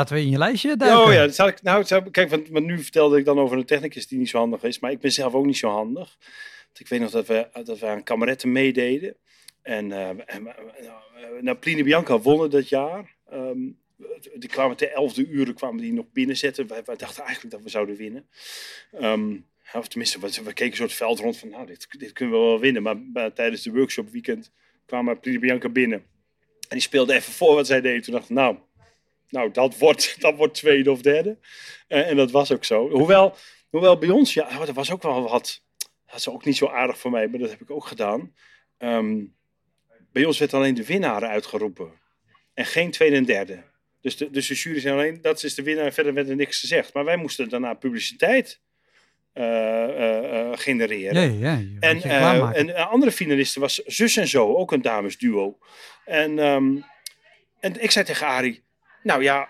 Laten we in je lijstje duiken. Oh ja, dat zou ik, nou, zou- kijk, want, want nu vertelde ik dan over een technicus die niet zo handig is. Maar ik ben zelf ook niet zo handig. Want ik weet nog dat we, dat we aan kameretten meededen. En, eh, en eh, nou, Pline Bianca wonnen dat jaar. Ehm, die kwamen ter elfde uren kwamen die nog binnenzetten. Wij, wij dachten eigenlijk dat we zouden winnen. Ehm, of tenminste, we, we keken zo het veld rond van, nou, dit, dit kunnen we wel winnen. Maar, maar tijdens de workshop weekend kwamen Pline Bianca binnen. En die speelde even voor wat zij deed. Toen dacht ik, nou, nou, dat wordt, dat wordt tweede of derde. Eh, en dat was ook zo. Hoewel, hoewel bij ons, ja, oh, er was ook wel wat. dat is ook niet zo aardig voor mij, maar dat heb ik ook gedaan. Ehm, bij ons werd alleen de winnaar uitgeroepen. En geen tweede en derde. Dus de, dus de jury zei alleen, dat is de winnaar en verder werd er niks gezegd. Maar wij moesten daarna publiciteit uh, uh, genereren. Ja, ja. En, en een andere finaliste was Zus en Zo, ook een damesduo. En, um, en ik zei tegen Arie, nou ja,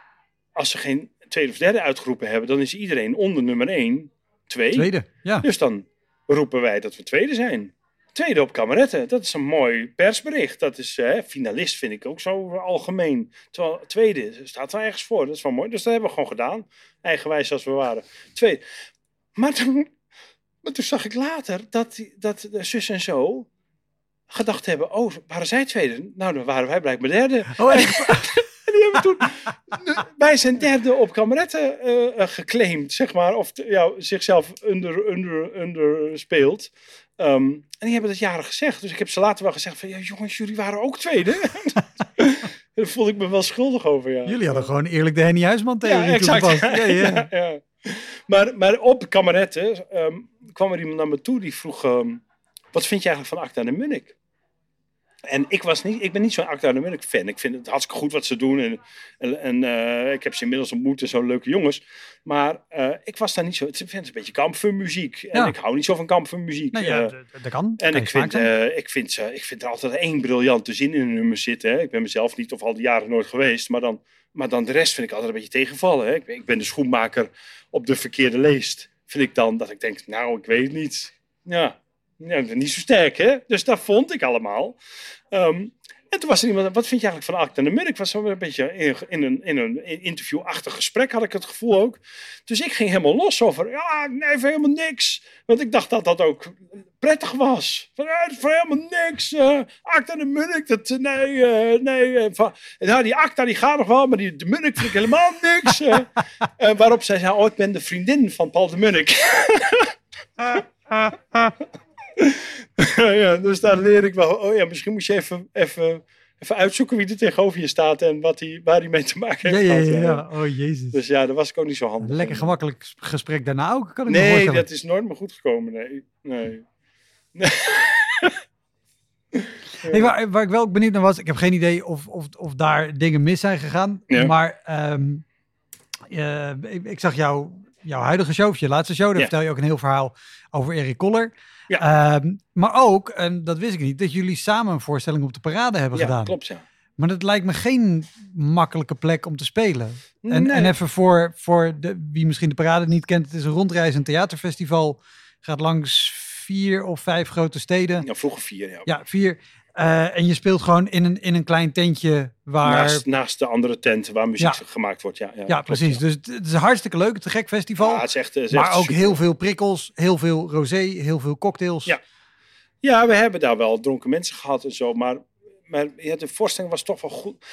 als ze geen tweede of derde uitgeroepen hebben, dan is iedereen onder nummer 1, 2. Tweede, ja. Dus dan roepen wij dat we tweede zijn. Tweede op kameretten, dat is een mooi persbericht. Dat is finalist, vind ik ook zo algemeen. Terwijl tweede staat er ergens voor, dat is wel mooi. Dus dat hebben we gewoon gedaan, eigenwijs als we waren. Tweede. Maar toen, maar toen zag ik later dat, dat de zus en zo gedacht hebben: oh, waren zij tweede? Nou, dan waren wij blijkbaar derde. Oh, echt? Die hebben toen bij zijn derde op kameretten uh, geclaimd, zeg maar. Of ja, zichzelf under, under, under speelt. Um, en die hebben dat jaren gezegd. Dus ik heb ze later wel gezegd van, ja jongens, jullie waren ook tweede. Daar voelde ik me wel schuldig over, ja. Jullie hadden gewoon eerlijk de Henny Huisman tegen ja. Ja, ja. ja, Maar, maar op kameretten um, kwam er iemand naar me toe die vroeg, um, wat vind je eigenlijk van Acta de Munnik? En ik, was niet, ik ben niet zo'n Acta de Munnik fan. Ik vind het hartstikke goed wat ze doen. En, en, en uh, ik heb ze inmiddels ontmoet en zo'n leuke jongens. Maar uh, ik was daar niet zo... Ik vind het een beetje kampvuurmuziek. En ja. ik hou niet zo van kampvuurmuziek. Nou ja, uh, dat kan. En kan ik, vind, ik, vind, ik vind er altijd één briljante zin in een nummer zitten. Hè. Ik ben mezelf niet of al die jaren nooit geweest. Maar dan, maar dan de rest vind ik altijd een beetje tegenvallen. Hè. Ik, ik ben de schoenmaker op de verkeerde leest. Vind ik dan dat ik denk, nou, ik weet het niet. Ja, niet zo sterk, hè? Dus dat vond ik allemaal. Um, en toen was er iemand, wat vind je eigenlijk van Acte en de Munnik? was zo een beetje in, in, een, in een interviewachtig gesprek, had ik het gevoel ook. Dus ik ging helemaal los over, ja, nee, voor helemaal niks. Want ik dacht dat dat ook prettig was. Van, voor helemaal niks. Uh, Acta en de Munnik, dat, nee, uh, nee. Van, nou, die Acta die gaat nog wel, maar die de Munnik vind ik helemaal niks. uh, waarop zij zei, oh, ik ben de vriendin van Paul de Munnik. ja, dus daar leer ik wel. Oh ja, misschien moet je even, even, even uitzoeken wie er tegenover je staat en wat die, waar hij mee te maken heeft. Ja, ja, ja, ja. Oh jezus. Dus ja, dat was ik ook niet zo handig. Lekker gemakkelijk gesprek daarna ook, kan ik Nee, dat is nooit meer goed gekomen. Nee. nee. nee. Hey, waar, waar, ik wel benieuwd naar was, ik heb geen idee of, of, of daar dingen mis zijn gegaan. Ja. Maar um, uh, ik, ik, zag jou, jouw huidige show, of je laatste show, daar ja. vertel je ook een heel verhaal over Erik Koller. Ja. Um, maar ook, en dat wist ik niet, dat jullie samen een voorstelling op de parade hebben ja, gedaan. klopt ja. Maar dat lijkt me geen makkelijke plek om te spelen. En, nee. en even voor, voor de, wie misschien de parade niet kent, het is een rondreizend theaterfestival. Gaat langs vier of vijf grote steden. Ja, vroeger vier. Ja, ja vier. Uh, en je speelt gewoon in een, in een klein tentje waar... Naast, naast de andere tenten waar muziek ja. gemaakt wordt, ja. Ja, ja precies. Ja. Dus het is een hartstikke leuk, het is een gek festival. Ja, het is echt, het is maar echt ook super. heel veel prikkels, heel veel rosé, heel veel cocktails. Ja. Ja, we hebben daar wel dronken mensen gehad en zo, maar, maar ja, de voorstelling was toch wel goed.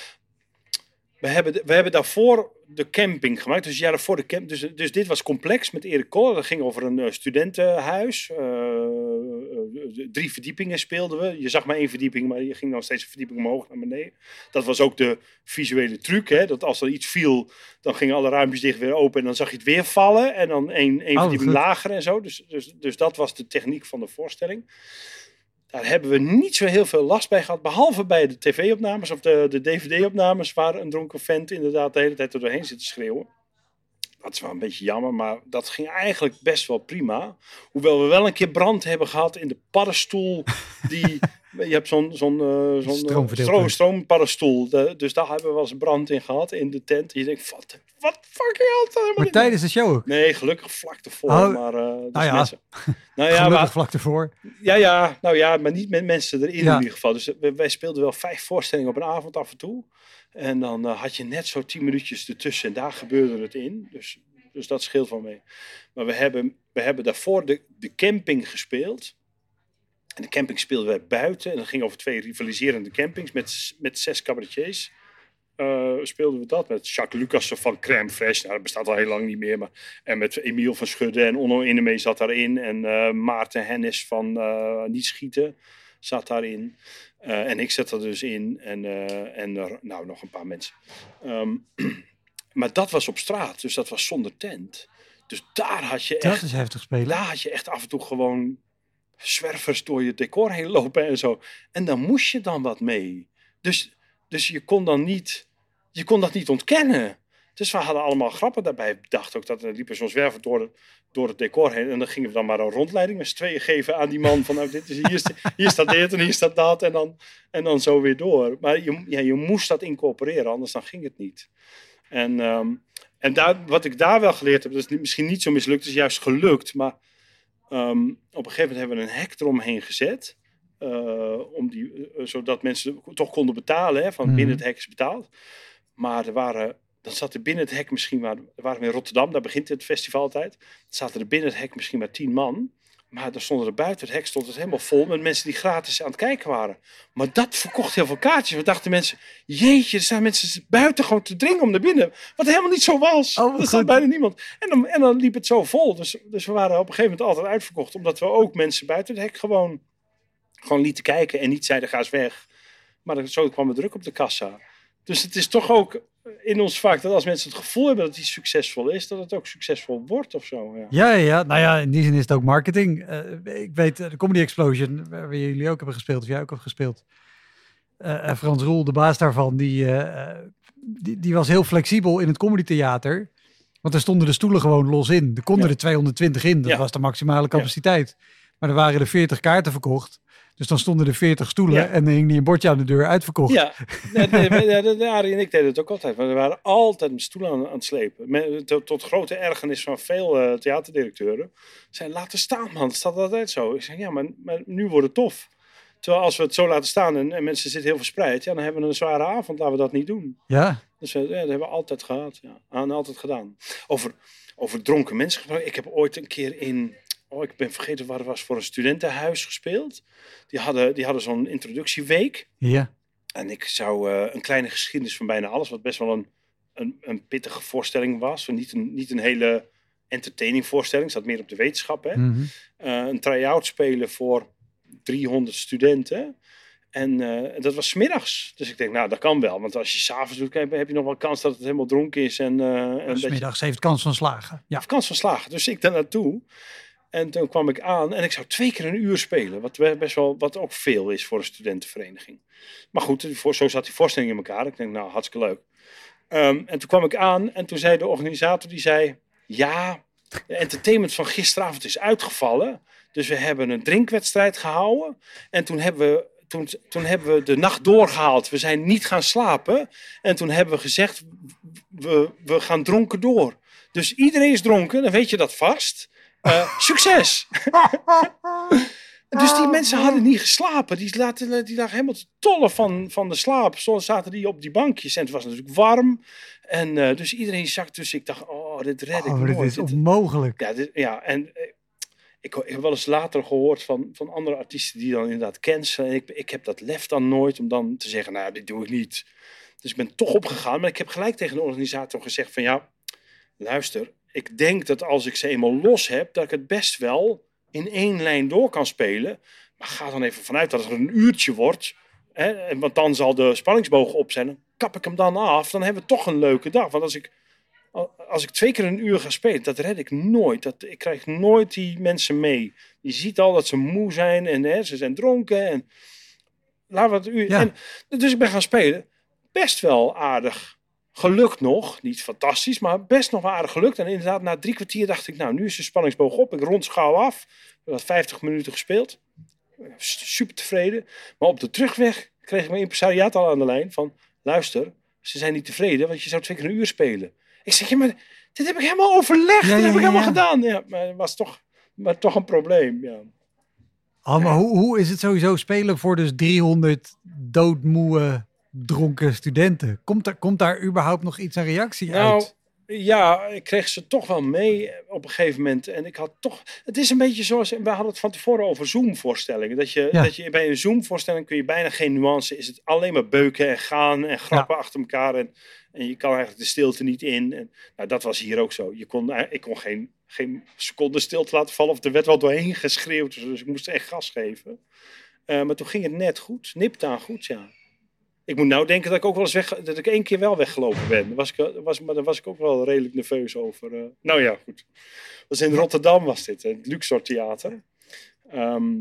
We hebben, we hebben daarvoor de camping gemaakt. Dus ja, daarvoor de camp. Dus, dus dit was complex met Erik Koller. Dat ging over een uh, studentenhuis. Uh, uh, drie verdiepingen speelden we. Je zag maar één verdieping, maar je ging dan steeds een verdieping omhoog naar beneden. Dat was ook de visuele truc. Hè? Dat als er iets viel, dan gingen alle ruimtes dicht weer open. En dan zag je het weer vallen. En dan één, één Oh, verdieping goed. lager en zo. Dus, dus, dus dat was de techniek van de voorstelling. Daar hebben we niet zo heel veel last bij gehad. Behalve bij de tv-opnames of de, de dvd-opnames. Waar een dronken vent inderdaad de hele tijd er doorheen zit te schreeuwen. Dat is wel een beetje jammer, maar dat ging eigenlijk best wel prima. Hoewel we wel een keer brand hebben gehad in de paddenstoel. Die, je hebt zo'n zo'n uh, zo'n Stroomverdeelpunt. stroom, stroomppaddenstoel. De, dus daar hebben we wel eens brand in gehad in de tent. En je denkt, wat, wat fucking hell. helemaal Maar tijdens de show ook. Nee, gelukkig vlak ervoor. Oh, maar, uh, dus nou ja. mensen- Nou ja, Gelukkig maar, vlak ervoor. ja, ja, nou ja, maar niet met mensen erin Ja. in ieder geval. Dus wij speelden wel vijf voorstellingen op een avond af en toe. En dan eh, had je net zo tien minuutjes ertussen en daar gebeurde het in. Dus, dus dat scheelt van mee. Maar we hebben, we hebben daarvoor de, de camping gespeeld. En de camping speelden wij buiten. En dat ging over twee rivaliserende campings met, met zes cabaretiers. Eh, speelden we dat met Jacques Lucassen van Crème Fresh. Nou, dat bestaat al heel lang niet meer. Maar, en met Emiel van Schudde en Onno Innemee zat daarin. En eh, Maarten Hennis van eh, Niet Schieten zat daarin. En ik zat er dus in. En, en nou, nog een paar mensen. Ehm, maar dat was op straat. Dus dat was zonder tent. Dus daar had je Dat echt is heftig spelen. daar had je echt af en toe gewoon zwervers door je decor heen lopen en zo. En dan moest je dan wat mee. Dus, dus je kon dan niet, je kon dat niet ontkennen. Dus we hadden allemaal grappen daarbij. Dacht ook dat er liepen zo'n zwerver door, door het decor heen. En dan gingen we dan maar een rondleiding met z'n tweeën geven aan die man. Van nou, dit is, hier, hier staat dit en hier staat dat. En dan, en dan zo weer door. Maar je, ja, je moest dat incorporeren, anders dan ging het niet. En, ehm, en wat ik daar wel geleerd heb, dat is misschien niet zo mislukt, is juist gelukt. Maar ehm, op een gegeven moment hebben we een hek eromheen gezet. Uh, om die, uh, zodat mensen toch konden betalen. Hè, van mm -hmm. binnen het hek is betaald. Maar er waren dan zat er binnen het hek misschien maar, waren we in Rotterdam, daar begint het festival altijd. Zaten er binnen het hek misschien maar tien man. Maar dan stonden er buiten het hek stond het helemaal vol met mensen die gratis aan het kijken waren. Maar dat verkocht heel veel kaartjes. We dachten mensen, jeetje, er staan mensen buiten gewoon te dringen om naar binnen. Wat helemaal niet zo was. Oh, er staat bijna niemand. En dan, en dan liep het zo vol. Dus, dus we waren op een gegeven moment altijd uitverkocht. Omdat we ook mensen buiten het hek gewoon, gewoon lieten kijken en niet zeiden ga eens weg. Maar zo kwam er druk op de kassa. Dus het is toch ook in ons vak dat als mensen het gevoel hebben dat hij succesvol is, dat het ook succesvol wordt of zo. Ja, ja, ja. nou ja, in die zin is het ook marketing. Uh, ik weet, de Comedy Explosion, waar jullie ook hebben gespeeld, of jij ook hebt gespeeld. Uh, Frans Roel, de baas daarvan, die, uh, die, die, was heel flexibel in het Comedy Theater. Want er stonden de stoelen gewoon los in. Er konden ja. er 220 in, dat ja. was de maximale capaciteit. Maar er waren er 40 kaarten verkocht. Dus dan stonden er 40 stoelen ja. en dan hing die een bordje aan de deur uitverkocht. Ja, nee, nee, Arie en ik deden het ook altijd. Maar we waren altijd met stoelen aan, aan het slepen. Met, tot, tot, grote ergernis van veel uh, theaterdirecteuren. Zijn laten staan man, het staat altijd zo. Ik zeg ja, maar, maar, nu wordt het tof. Terwijl als we het zo laten staan en, en, mensen zitten heel verspreid. Ja, dan hebben we een zware avond, laten we dat niet doen. Ja. Dus ja, dat hebben we altijd gehad. Ja, en altijd gedaan. Over, over dronken mensen. Ik heb ooit een keer in oh, ik ben vergeten waar het was, voor een studentenhuis gespeeld. Die hadden, die hadden zo'n introductieweek. Ja. En ik zou uh, een kleine geschiedenis van bijna alles, wat best wel een, een, een pittige voorstelling was. Niet een, niet een hele entertaining voorstelling, zat meer op de wetenschap. Hè? Mm -hmm. uh, een try-out spelen voor 300 studenten. En uh, dat was smiddags. Dus ik denk, nou, dat kan wel. Want als je s'avonds doet, heb je nog wel kans dat het helemaal dronken is. En, uh, en smiddags heeft kans van slagen. Ja. Heeft kans van slagen. Dus ik daar naartoe. En toen kwam ik aan en ik zou twee keer een uur spelen. Wat best wel, wat ook veel is voor een studentenvereniging. Maar goed, zo zat die voorstelling in elkaar. Ik denk, nou, hartstikke leuk. Um, en toen kwam ik aan en toen zei de organisator, die zei... Ja, de entertainment van gisteravond is uitgevallen. Dus we hebben een drinkwedstrijd gehouden. En toen hebben we toen, toen hebben we de nacht doorgehaald. We zijn niet gaan slapen. En toen hebben we gezegd, we, we gaan dronken door. Dus iedereen is dronken, dan weet je dat vast. Uh, succes! dus die mensen hadden niet geslapen. Die, laten, die lagen helemaal te tollen van, van de slaap. Soms zaten die op die bankjes en het was natuurlijk warm. En uh, dus iedereen zakt. Dus ik dacht, oh, dit red ik oh, nooit. Dit is onmogelijk. Ja, dit, ja en uh, ik, ik, heb wel eens later gehoord van, van andere artiesten die dan inderdaad cancelen. En ik, ik heb dat lef dan nooit om dan te zeggen, nou, dit doe ik niet. Dus ik ben toch opgegaan. Maar ik heb gelijk tegen de organisator gezegd van, ja, luister, ik denk dat als ik ze eenmaal los heb, dat ik het best wel in één lijn door kan spelen. Maar ga dan even vanuit dat het een uurtje wordt. Hè, want dan zal de spanningsboog op zijn. Dan kap ik hem dan af. Dan hebben we toch een leuke dag. Want als ik, als ik twee keer een uur ga spelen, dat red ik nooit. Dat, ik krijg nooit die mensen mee. Je ziet al dat ze moe zijn en hè, ze zijn dronken. En, laten we het uur. Ja. En, dus ik ben gaan spelen. Best wel aardig gelukt nog. Niet fantastisch, maar best nog aardig gelukt. En inderdaad, na drie kwartier dacht ik, nou, nu is de spanningsboog op. Ik rond gauw af. We had 50 minuten gespeeld. Super tevreden. Maar op de terugweg kreeg ik mijn impresariaat al aan de lijn van... Luister, ze zijn niet tevreden, want je zou twee keer een uur spelen. Ik zeg, ja, maar dit heb ik helemaal overlegd. Ja, dit ja, heb ik helemaal ja. gedaan. Ja, maar het was toch, maar toch een probleem, ja. Oh, maar hoe, hoe is het sowieso spelen voor dus 300 doodmoe dronken studenten? Komt, er, komt daar überhaupt nog iets aan reactie Nou, uit? ja, ik kreeg ze toch wel mee op een gegeven moment. En ik had toch. Het is een beetje zoals. We hadden het van tevoren over Zoom-voorstellingen. Dat je, Ja. dat je bij een Zoom-voorstelling kun je bijna geen nuance. Is het alleen maar beuken en gaan en grappen achter elkaar. En, en je kan eigenlijk de stilte niet in. En, nou, dat was hier ook zo. Je kon, eh, ik kon geen, geen seconde stilte laten vallen. Of er werd wel doorheen geschreeuwd. Dus ik moest echt gas geven. Eh, maar toen ging het net goed. Nipt aan goed, ja. Ik moet nou denken dat ik ook wel eens weg, dat ik één keer wel weggelopen ben. Was ik, was, maar daar was ik ook wel redelijk nerveus over. eh. nou ja, goed. Was in Rotterdam was dit, het Luxor Theater. ehm,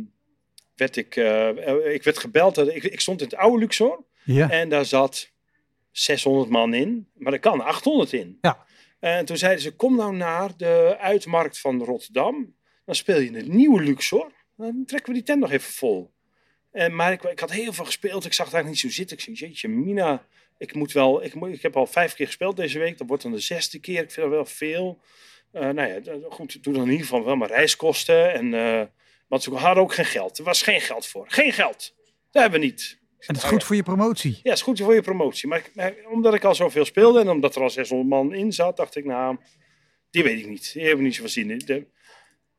werd ik, eh, eh, ik werd gebeld. Ik, ik stond in het oude Luxor. Ja. En daar zat 600 man in, maar er kan 800 in. Ja. En toen zeiden ze, kom nou naar de uitmarkt van Rotterdam. Dan speel je in het nieuwe Luxor. Dan trekken we die tent nog even vol. En, maar ik, ik had heel veel gespeeld. Ik zag het eigenlijk niet zo zitten. Ik zei, jeetje, Mina, ik moet wel... Ik, moet, ik heb al vijf keer gespeeld deze week. Dat wordt dan de zesde keer. Ik vind dat wel veel. Eh, nou ja, goed, doe dan in ieder geval wel mijn reiskosten. En, eh, want ze hadden ook geen geld. Er was geen geld voor. Geen geld. Dat hebben we niet. En dat is goed voor je promotie. Ja, is goed voor je promotie. Maar, ik- maar omdat ik al zoveel speelde en omdat er al 600 man in zat, dacht ik, nou, die weet ik niet. Die hebben niet zoveel zin in.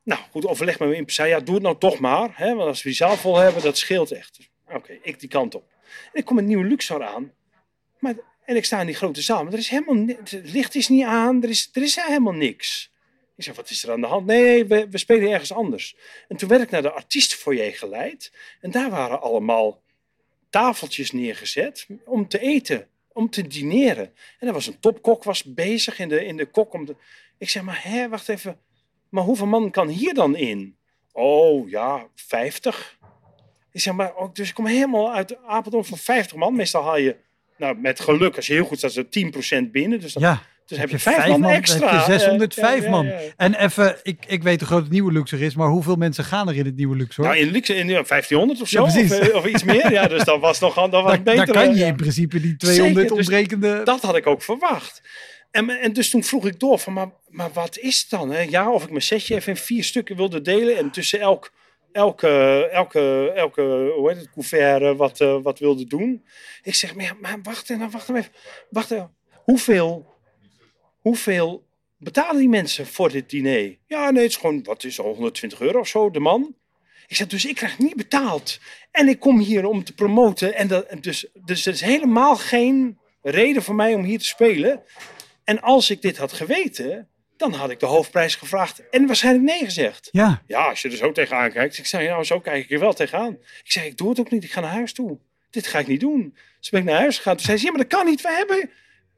Nou, goed, overleg met mijn impresario. Ja, doe het nou toch maar. Hè, want als we die zaal vol hebben, dat scheelt echt. Oké, ik die kant op. En ik kom een nieuwe Luxor aan. Maar, en ik sta in die grote zaal. Maar er is helemaal het licht is niet aan. Er is, er is helemaal niks. Ik zeg, wat is er aan de hand? Nee, we, we spelen ergens anders. En toen werd ik naar de artiestenfoyer geleid. En daar waren allemaal tafeltjes neergezet om te eten, om te dineren. En er was een topkok was bezig in de, in de kok. Om de... Ik zeg, maar hè, wacht even. Maar hoeveel man kan hier dan in? Oh, ja, 50. Ik zeg, maar ook, dus ik kom helemaal uit Apeldoorn van 50 man. Meestal haal je, nou, met geluk, als je heel goed staat, zo 10% binnen. Dus, dan, Ja. dus heb je 5 man, dan extra. heb je 605 Eh, ja, ja, man. ja. En even, ik, ik weet hoe groot het nieuwe Luxor is, maar hoeveel mensen gaan er in het nieuwe Luxor? Nou, in luxe, in ja, 1500 of zo, of, eh, of iets meer. Ja, dus dat was nog dat was daar, beter. daar kan je in principe die 200 Zeker, dus ontbrekende... Dat had ik ook verwacht. En, en dus toen vroeg ik door van, maar, maar wat is het dan? Hè? Ja, of ik mijn setje even in vier stukken wilde delen en tussen elk, elke, elke, elke hoe heet het, couvert wat, eh, wat wilde doen. Ik zeg, maar, ja, maar wacht even, wacht even. Wacht even. Hoeveel, hoeveel betalen die mensen voor dit diner? Ja, nee, het is gewoon, wat is het, 120 euro of zo, de man. Ik zeg, dus ik krijg niet betaald. En ik kom hier om te promoten. En dat, dus, dus er is helemaal geen reden voor mij om hier te spelen. En als ik dit had geweten, dan had ik de hoofdprijs gevraagd en waarschijnlijk nee gezegd. Ja, Ja, als je er zo tegenaan kijkt. Ik zei, nou, zo kijk ik er wel tegenaan. Ik zei, ik doe het ook niet. Ik ga naar huis toe. Dit ga ik niet doen. Dus ben ik naar huis gegaan. Toen zei ze, ja, maar dat kan niet. We hebben,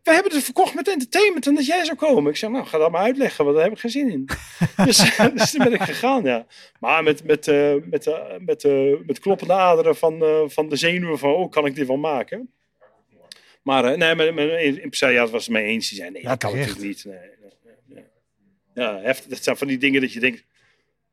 we hebben het verkocht met entertainment en dat jij zou komen. Ik zei, nou, ga dat maar uitleggen, want daar heb ik geen zin in. dus, dus toen ben ik gegaan, ja. Maar met, met, eh, met, eh, met, eh, met kloppende aderen van, van de zenuwen van, oh, kan ik dit wel maken? Maar eh, nee, mijn, mijn impresariaat was het mee eens. Die zei, nee, Ja, dat kan natuurlijk niet. Nee, nee. Ja, heftig. dat zijn van die dingen dat je denkt,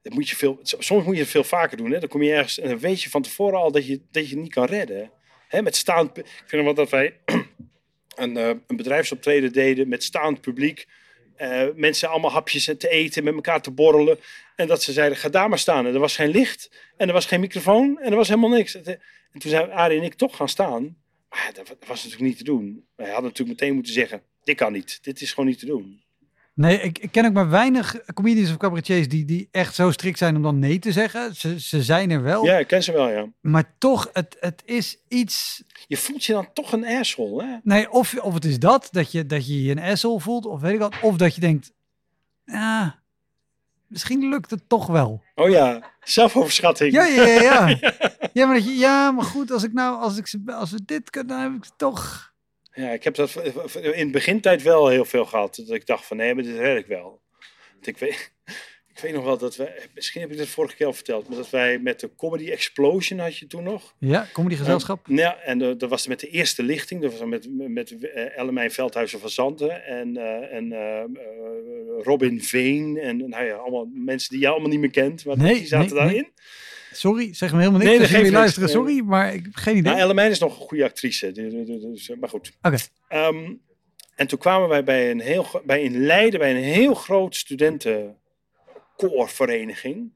dat moet je veel, soms moet je het veel vaker doen. Hè? Dan kom je ergens en dan weet je van tevoren al dat je, dat je het niet kan redden. Hè? Met staand, ik vind wel dat wij een, eh, een bedrijfsoptreden deden met staand publiek. Eh, mensen allemaal hapjes te eten, met elkaar te borrelen. En dat ze zeiden, ga daar maar staan. En er was geen licht, en er was geen microfoon, en er was helemaal niks. En toen zijn Arie en ik toch gaan staan. Maar dat, wa- dat was natuurlijk niet te doen. Wij hadden natuurlijk meteen moeten zeggen, dit kan niet. Dit is gewoon niet te doen. nee, ik, ik ken ook maar weinig comedians of cabaretiers die, die echt zo strikt zijn om dan nee te zeggen. Ze, ze zijn er wel, Ja, ik ken ze wel, ja. maar toch, het, het is iets... Je voelt je dan toch een asshole, hè? Nee, of, of het is dat, dat je, dat je je een asshole voelt, of weet ik wat. Of dat je denkt, ja, misschien lukt het toch wel. Oh ja, zelfoverschatting. Ja, ja, ja. Ja, ja, maar, dat je, ja maar goed, als ik nou, als, ik, ze- als we dit kunnen, dan heb ik het toch... Ja, ik heb dat in de begintijd wel heel veel gehad. Dat ik dacht van nee, maar dit red ik wel. Want Ik weet, ik weet nog wel dat we, misschien heb ik dit vorige keer al verteld, maar dat wij met de Comedy Explosion had je toen nog. Ja, comedy gezelschap. Ja, en dat was met de eerste lichting. Dat was met, met eh, Ellemijn Veldhuizen van Zanten en, eh, en eh, Robin Veen. En nou ja, allemaal mensen die je allemaal niet meer kent. Maar Nee, die zaten nee, nee. Sorry, zeg me helemaal niks. Nee, dat jullie luisteren, sorry, maar ik heb geen idee. Nou, Ellemijn is nog een goede actrice. die- dus, eh, maar goed. Oké. Ehm, en toen kwamen wij bij een heel, bij in Leiden bij een heel groot studentenkoorvereniging.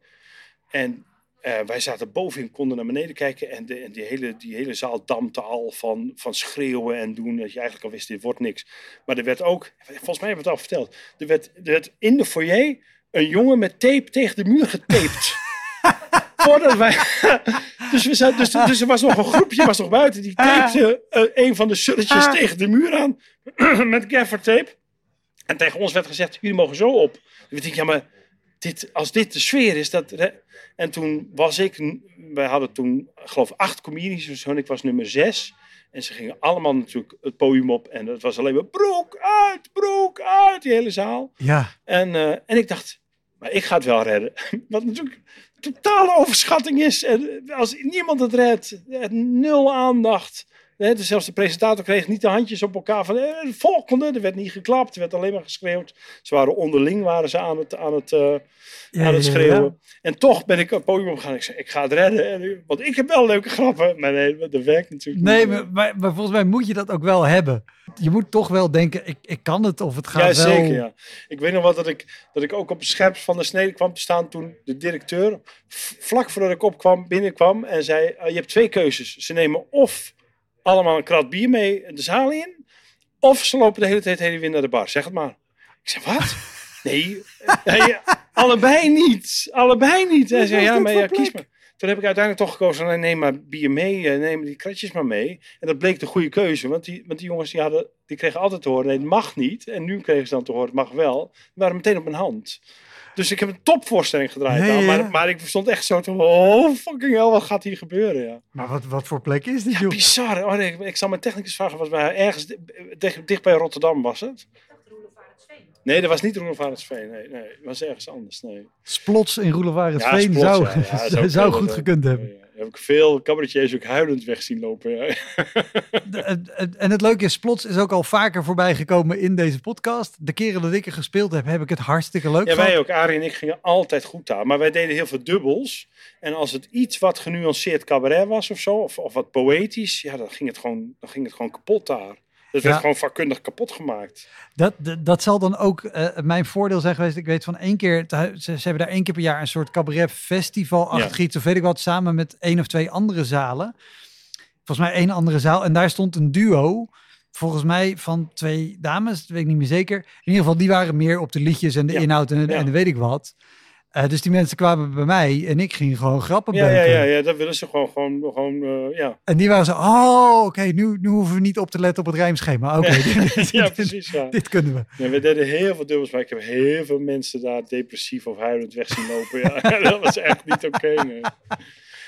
En eh, wij zaten bovenin, konden naar beneden kijken. En, de, en die, hele, die hele zaal dampte al van, van schreeuwen en doen. Dat je eigenlijk al wist, dit wordt niks. Maar er werd ook, volgens mij hebben we het al verteld. Er werd, er werd in de foyer een jongen met tape tegen de muur getaped. Voordat wij. dus, we zaten, dus, dus er was nog een groepje, was nog buiten. Die tapte eh, een van de sulletjes tegen de muur aan. met gaffertape. En tegen ons werd gezegd: jullie mogen zo op. We denken, ja, maar dit, als dit de sfeer is. Dat, en toen was ik. Wij hadden toen, ik geloof acht comedians of zo. En ik was nummer zes. En ze gingen allemaal natuurlijk het podium op. En het was alleen maar broek uit, broek uit, die hele zaal. Ja, En, eh, en ik dacht, maar ik ga het wel redden. Want natuurlijk, totale overschatting is. En als niemand het redt, eh, nul aandacht. Hè, dus zelfs de presentator kreeg niet de handjes op elkaar van eh, de volgende. Er werd niet geklapt, er werd alleen maar geschreeuwd. Ze waren onderling waren ze aan het, aan het, eh, Ja, aan het ja, ja. schreeuwen. En toch ben ik op het podium opgegaan. Ik zei, ik ga het redden. En, nu- want ik heb wel leuke grappen. Maar nee, dat werkt natuurlijk Nee, niet. maar, maar, maar volgens mij moet je dat ook wel hebben. Je moet toch wel denken, ik, ik kan het of het gaat Ja, wel. zeker. Ja. Ik weet nog wel dat ik, dat ik ook op het scherp van de snede kwam te staan toen de directeur, vlak voordat ik opkwam, binnenkwam en zei: "Ah, Je hebt twee keuzes. Ze nemen of allemaal een krat bier mee de zaal in, of ze lopen de hele tijd heen en weer naar de bar. Zeg het maar. Ik zei: Wat? Nee, nee, allebei niet. Allebei niet. Hij zei: Ja, maar ja, kies maar. Toen heb ik uiteindelijk toch gekozen, nee, neem maar bier mee, eh, neem die kratjes maar mee. En dat bleek de goede keuze, want die, want die jongens die hadden, die kregen altijd te horen, nee, het mag niet. En nu kregen ze dan te horen, het mag wel. Die waren meteen op mijn hand. Dus ik heb een topvoorstelling gedraaid. Ja. Maar, maar ik stond echt zo te, oh fucking hell, wat gaat hier gebeuren? Ja. Maar wat, wat voor plek is dit, joh? Bizar. Oh, nee, ik, ik zal mijn technicus vragen, was bij ergens di- dicht, dicht bij Rotterdam was het? Nee, dat was niet Roelofarensveen. Nee, nee, het was ergens anders. Nee. Splots in zou, ja, ja, zou, kunnen, goed gekund hebben. Ja, ja. Heb ik veel cabaretiers ook huilend weg zien lopen. En het leuke is, Splots is ook al vaker voorbij gekomen in deze podcast. De keren dat ik er gespeeld heb, heb ik het hartstikke leuk Ja, wij ook. Arie en ik gingen altijd goed daar. Maar wij deden heel veel dubbels. En als het iets wat genuanceerd cabaret was of zo, of, of wat poëtisch, ja, dan ging het gewoon, dan ging het gewoon kapot daar. Werd Ja. gewoon vakkundig kapot gemaakt. Dat, dat, dat zal dan ook eh, mijn voordeel zijn geweest. Ik weet van één keer, ze, ze hebben daar één keer per jaar een soort cabaret festival achter Ja. iets of weet ik wat, samen met één of twee andere zalen. Volgens mij één andere zaal. En daar stond een duo, volgens mij van twee dames, dat weet ik niet meer zeker. In ieder geval, die waren meer op de liedjes en de Ja. inhoud en, Ja. en weet ik wat. Eh, dus die mensen kwamen bij mij en ik ging gewoon grappen Ja, ja, beuken. ja, ja, dat willen ze gewoon, gewoon, gewoon eh, ja. En die waren zo, oh, oké, nu, nu hoeven we niet op te letten op het rijmschema. Oké, dit, ja, dit- precies. Ja. dit kunnen we. Nee, we deden heel veel dubbels, maar ik heb heel veel mensen daar depressief of huilend weg zien lopen. Ja, dat was echt niet oké. nee.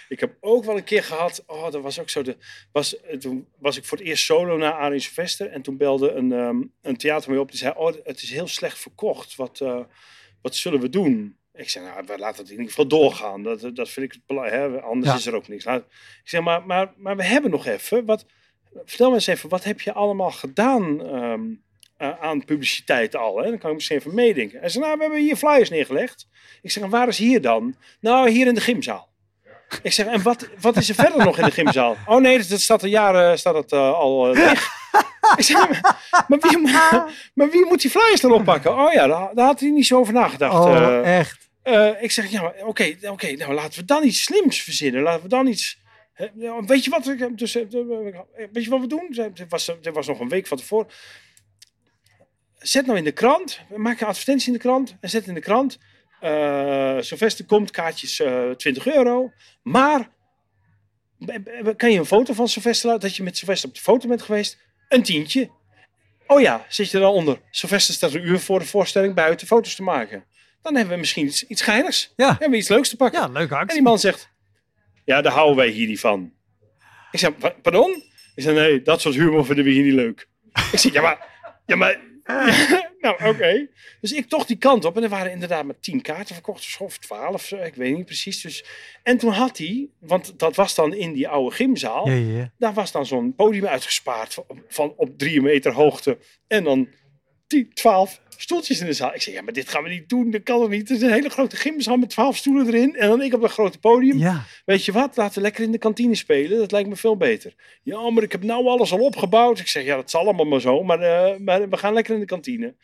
Ik heb ook wel een keer gehad, oh, dat was ook zo. De, was, eh, toen was ik voor het eerst solo naar Arie Sylvester en toen belde een, ehm, een theater mee op. Die zei, oh, het is heel slecht verkocht. Wat, wat zullen we doen? Ik zei, nou, we laten het in ieder geval doorgaan. Dat, dat vind ik het belangrijk. Anders Ja. is er ook niks. Laat- ik zeg, maar, maar, maar we hebben nog even. Wat, vertel me eens even, wat heb je allemaal gedaan ehm, eh, aan publiciteit al? Hè? Dan kan ik misschien even meedenken. Hij zei, nou, we hebben hier flyers neergelegd. Ik zeg, en waar is hier dan? Nou, hier in de gymzaal. Ik zeg, en wat, wat is er verder nog in de gymzaal? Oh nee, dat, staat al jaren staat het, eh, al eh, dicht. Ik zeg, maar, wie, moet- maar wie moet die flyers dan oppakken? Oh ja, daar, daar had hij niet zo over nagedacht. Oh, eh. echt. Eh, ik zeg, ja, oké, oké, nou laten we dan iets slims verzinnen. Laten we dan iets... hè, ja, weet je wat, ik- dus, eh, weet je wat we doen? Dit was, dit was nog een week van tevoren. Zet nou in de krant, maak een advertentie in de krant en zet in de krant. eh Sylvester komt, kaartjes eh 20 euro. Maar kan je een foto van Sylvester laten, dat je met Sylvester op de foto bent geweest? Een tientje. Oh ja, zit je er dan onder. Sylvester staat een uur voor de voorstelling buiten foto's te maken. Dan hebben we misschien iets, iets geinigs. Ja. Dan hebben we iets leuks te pakken. Ja, leuke En actie. die man zegt, ja, daar houden wij hier niet van. Ik zeg, "Pa- pardon? Ik zeg, nee, dat soort humor vinden we hier niet leuk. ik zeg, ja, maar... Ja, maar nou, oké. Dus ik toch die kant op. En er waren inderdaad maar tien kaarten verkocht. Of twaalf, eh, ik weet niet precies. Dus, en toen had hij, want dat was dan in die oude gymzaal. Ja, ja, ja. Daar was dan zo'n podium uitgespaard van, van op drie meter hoogte. En dan 10, 12 stoeltjes in de zaal. Ik zei, ja, maar dit gaan we niet doen. Dat kan toch niet? Het is een hele grote gymzaal met 12 stoelen erin. En dan ik op dat grote podium. Ja, Weet je wat? Laten we lekker in de kantine spelen. Dat lijkt me veel beter. Ja, maar ik heb nou alles al opgebouwd. Ik zeg, ja, dat zal allemaal maar zo. Maar, eh, maar we gaan lekker in de kantine.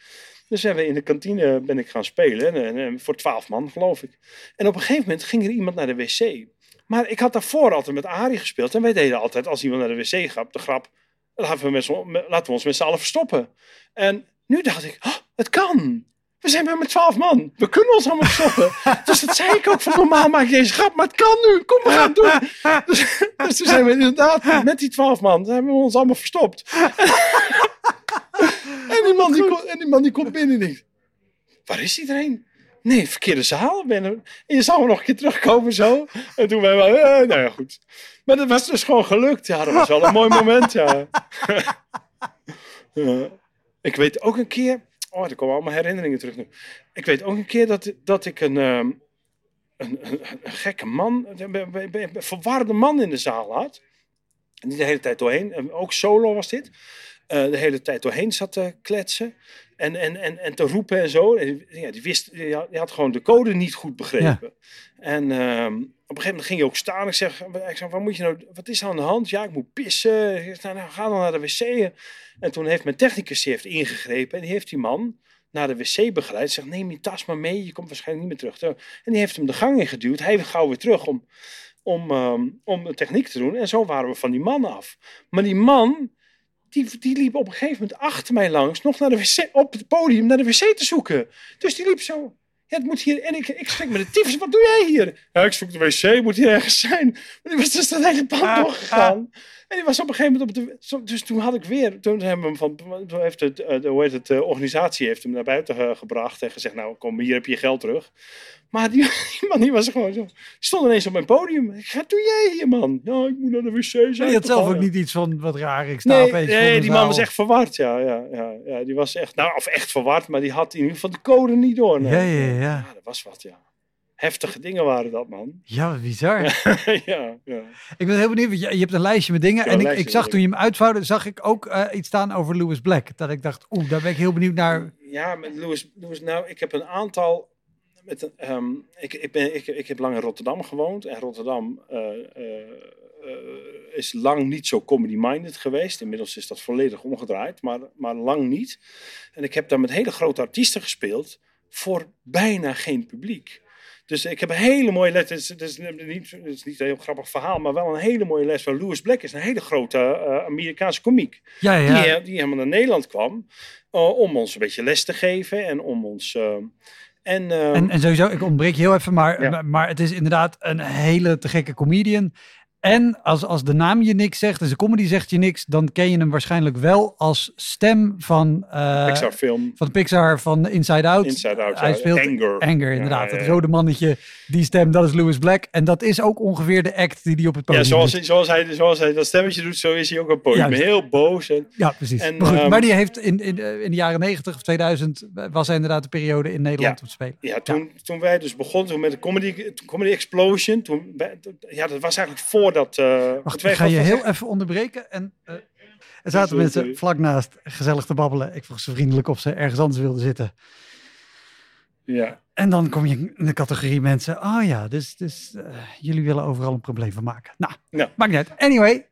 Dus hebben we in de kantine ben ik gaan spelen. En, en voor 12 man, geloof ik. En op een gegeven moment ging er iemand naar de wc. Maar ik had daarvoor altijd met Arie gespeeld. En wij deden altijd, als iemand naar de wc gaat, de grap. Laten we, met- laten we ons met z'n allen verstoppen. En nu dacht ik, "Oh, het kan. We zijn maar met twaalf man. We kunnen ons allemaal verstoppen. dus dat zei ik ook van normaal maak je deze grap. Maar het kan nu. Kom, we gaan het doen. Dus, dus toen zijn we inderdaad met die twaalf man. Hebben we ons allemaal verstopt. en, die man die komt, en die man die komt binnen en denkt. Waar is iedereen? Nee, verkeerde zaal. En je zou nog een keer terugkomen zo. En toen wij wel, eh, nou ja, goed. Maar dat was dus gewoon gelukt. Ja, dat was wel een mooi moment, ja. Ja. Ik weet ook een keer... Oh, er komen allemaal herinneringen terug nu. Ik weet ook een keer dat, dat ik een... ehm, een, een, een gekke man, een, verwarde man in de zaal had. Die de hele tijd doorheen, en ook solo was dit, eh, de hele tijd doorheen zat te kletsen. En, en, en, en te roepen en zo. En ja, die, wist, die, had, die had gewoon de code niet goed begrepen. En ehm, op een gegeven moment ging hij ook staan. Ik zeg, ik zeg wat, moet je nou, wat is aan de hand? Ja, ik moet pissen. Nou, nou, ga dan naar de wc. En toen heeft mijn technicus heeft ingegrepen. En die heeft die man naar de wc begeleid. Zegt, neem je tas maar mee. Je komt waarschijnlijk niet meer terug. En die heeft hem de gang in geduwd. Hij gauw weer terug om, om, ehm, om de techniek te doen. En zo waren we van die man af. Maar die man, die, die liep op een gegeven moment achter mij langs. Nog naar de wc, op het podium naar de wc te zoeken. Dus die liep zo. Ja, het moet hier. En ik, ik schrik me de tyfus. Wat doe jij hier? Ja, ik zoek de wc. Moet hier ergens zijn. Maar die was dus dat hele pand Ah, doorgegaan. En die was op een gegeven moment op de. Dus toen had ik weer. Toen hebben we hem van. Toen heeft het. eh, de, hoe heet het? De organisatie heeft hem naar buiten ge- gebracht. En gezegd: Nou, kom, hier heb je je geld terug. Maar die, die man die was gewoon zo. Die stond ineens op mijn podium. Ik Wat doe jij hier, man? Ja, ik moet naar de wc. Zijn Je had zelf ook ja. niet iets van wat raar. Ik sta Nee, nee die man was echt verward. Ja, ja, ja, ja, die was echt. Nou, of echt verward, maar die had in ieder geval de code niet door. nee. Ja, ja, ja. Ja, dat was wat, ja. Heftige dingen waren dat, man. Ja, wat bizar. ja, ja. Ik ben heel benieuwd, je, je hebt een lijstje met dingen. Ja, en ik, ik zag toen je hem uitvouwde, zag ik ook eh, iets staan over Lewis Black. Dat ik dacht, oeh, daar ben ik heel benieuwd naar. Ja, met Louis, Louis nou, ik heb een aantal. Met, ehm, ik, ik, ben, ik, ik heb lang in Rotterdam gewoond. En Rotterdam eh, eh, is lang niet zo comedy-minded geweest. Inmiddels is dat volledig omgedraaid, maar, maar lang niet. En ik heb daar met hele grote artiesten gespeeld. Voor bijna geen publiek. Dus ik heb een hele mooie les. Het is, het is, niet, het is niet een heel grappig verhaal, maar wel een hele mooie les van Louis Black. is een hele grote eh, Amerikaanse komiek Ja, ja. die, eh, die helemaal naar Nederland kwam. eh, om ons een beetje les te geven en om ons. en, En, en sowieso, ik ontbreek je heel even, maar, Ja. maar, maar het is inderdaad een hele te gekke comedian. En als, als de naam je niks zegt, dus de comedy zegt je niks, dan ken je hem waarschijnlijk wel als stem van, eh, Pixar film, van Pixar, van Inside Out. Inside Out, Hij ja, speelt Anger. Anger, inderdaad. Ja, ja, Het ja. rode mannetje, die stem, dat is Louis Black. En dat is ook ongeveer de act die hij op het Ja, podium zoals, doet. zoals, hij, zoals hij dat stemmetje doet, zo is hij ook op het podium. Heel boos. En, Ja, precies. En, maar, goed, ehm, maar die heeft in, in, eh, in de jaren 90 of 2000 was hij inderdaad de periode in Nederland Ja. om te spelen. ja, toen, toen wij dus begonnen toen met de Comedy, comedy Explosion, toen, ja, dat was eigenlijk voordat... Wacht, wij ga je heel even onderbreken. En, eh, er zaten Sorry, mensen sorry. vlak naast gezellig te babbelen. Ik vroeg ze vriendelijk of ze ergens anders wilden zitten. Ja. En dan kom je in de categorie mensen. Oh ja, dus, dus eh, jullie willen overal een probleem van maken. Nou, Ja. maakt niet uit. Anyway.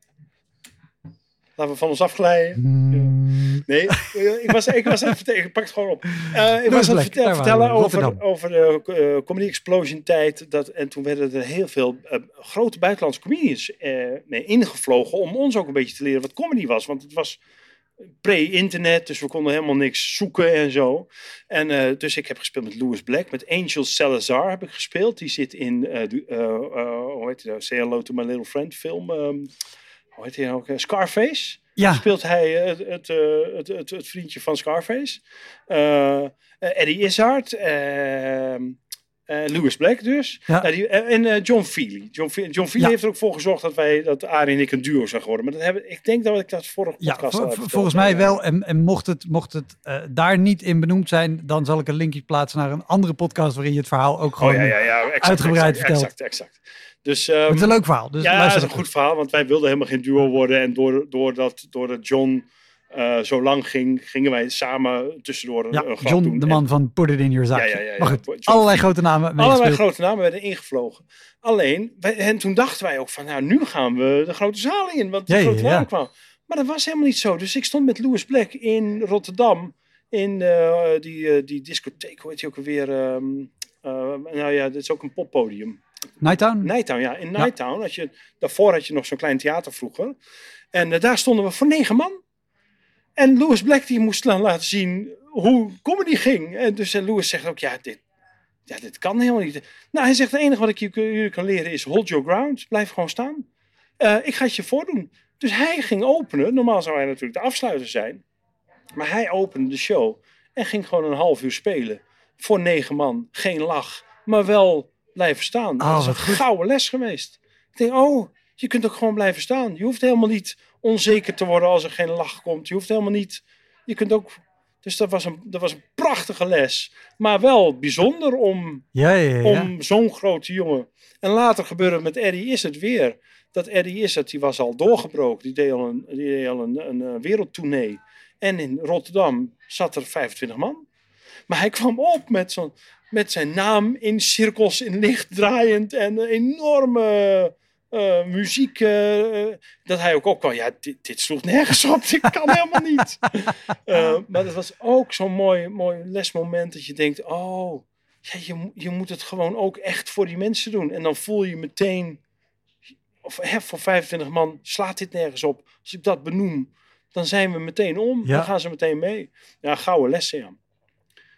Laten we van ons afglijden. Hmm, Nee, eh, ik was, ik was het vertellen, ik pak het gewoon op. Eh, ik was aan het vertellen over, over de eh, Comedy Explosion tijd. Dat, en toen werden er heel veel grote buitenlandse comedians mee ingevlogen om ons ook een beetje te leren wat comedy was. Want het was pre-internet, dus we konden helemaal niks zoeken en zo. En dus ik heb gespeeld met Louis Black, met Angel Salazar heb ik gespeeld. Die zit in, eh, de, hoe heet hij nou, Say Hello to My Little Friend film. ehm, hoe heet hij nou ook? Scarface ja, speelt hij eh, het, het, eh, het, het, het vriendje van Scarface. Eh, Eddie Izzard. Eh, Louis Black dus. Ja. Nou, die, eh, en eh, John Feely. John, Fe- John Feely Ja. heeft er ook voor gezorgd dat wij, dat Arie en ik een duo zijn geworden. Maar dat hebben, ik denk dat ik dat vorige ja podcast verteld. volgens mij Ja. wel. En, en mocht het, mocht het daar niet in benoemd zijn, dan zal ik een linkje plaatsen naar een andere podcast waarin je het verhaal ook gewoon... Oh ja, ja, ja. Exact, uitgebreid exact, verteld. Exact, exact. Dus, ehm, Het is een leuk verhaal. Dus ja, dat luister is een goed verhaal, want wij wilden helemaal geen duo worden. En door, doordat, doordat John eh, zo lang ging, gingen wij samen tussendoor een, Ja, een John, doen. de En- man van Put It In Your ja, ja, ja. Maar goed, John allerlei grote namen Allerlei grote namen werden ingevlogen. Alleen, wij, en toen dachten wij ook van, nou, nu gaan we de grote zaal in, want de grote namen kwamen. Maar dat was helemaal niet zo. Dus ik stond met Louis Black in Rotterdam, in eh, die, eh, die discotheek, hoe heet die ook alweer? ehm, eh, nou ja, dit is ook een poppodium. Nighttown? Nighttown, ja. In Nighttown, had je, daarvoor had je nog zo'n klein theater vroeger. En daar stonden we voor negen man. En Louis Black die moest dan laten zien hoe comedy ging. En dus en Louis zegt ook, ja dit, ja, dit kan helemaal niet. Nou, hij zegt, het enige wat ik je- jullie kan leren is hold your ground. Blijf gewoon staan. Eh, ik ga het je voordoen. Dus hij ging openen. Normaal zou hij natuurlijk de afsluiter zijn. Maar hij opende de show en ging gewoon een half uur spelen. Voor negen man. Geen lach, maar wel blijven staan. Oh, dat is een gouden les geweest. Ik denk, oh, je kunt ook gewoon blijven staan. Je hoeft helemaal niet onzeker te worden als er geen lach komt. Je hoeft helemaal niet... Je kunt ook... Dus dat was, een, dat was een prachtige les. Maar wel bijzonder om, Ja, ja, ja. om zo'n grote jongen. En later gebeurde het met Eddie is het weer. Dat Eddie is het, die was al doorgebroken. Die deed al een, die deed al een, een, eh, wereldtournee. En in Rotterdam zat er 25 man. Maar hij kwam op met, zo'n, met zijn naam in cirkels in licht draaiend. En een enorme eh, muziek. eh, eh, dat hij ook opkwam. Ja, dit, dit sloeg nergens op. Dit kan helemaal niet. Maar dat was ook zo'n mooi, mooi lesmoment. Dat je denkt, oh, ja, je, je moet het gewoon ook echt voor die mensen doen. En dan voel je meteen, of hè, voor 25 man slaat dit nergens op. Als ik dat benoem, dan zijn we meteen om. Ja. Dan gaan ze meteen mee. Ja, gouden lessen, ja.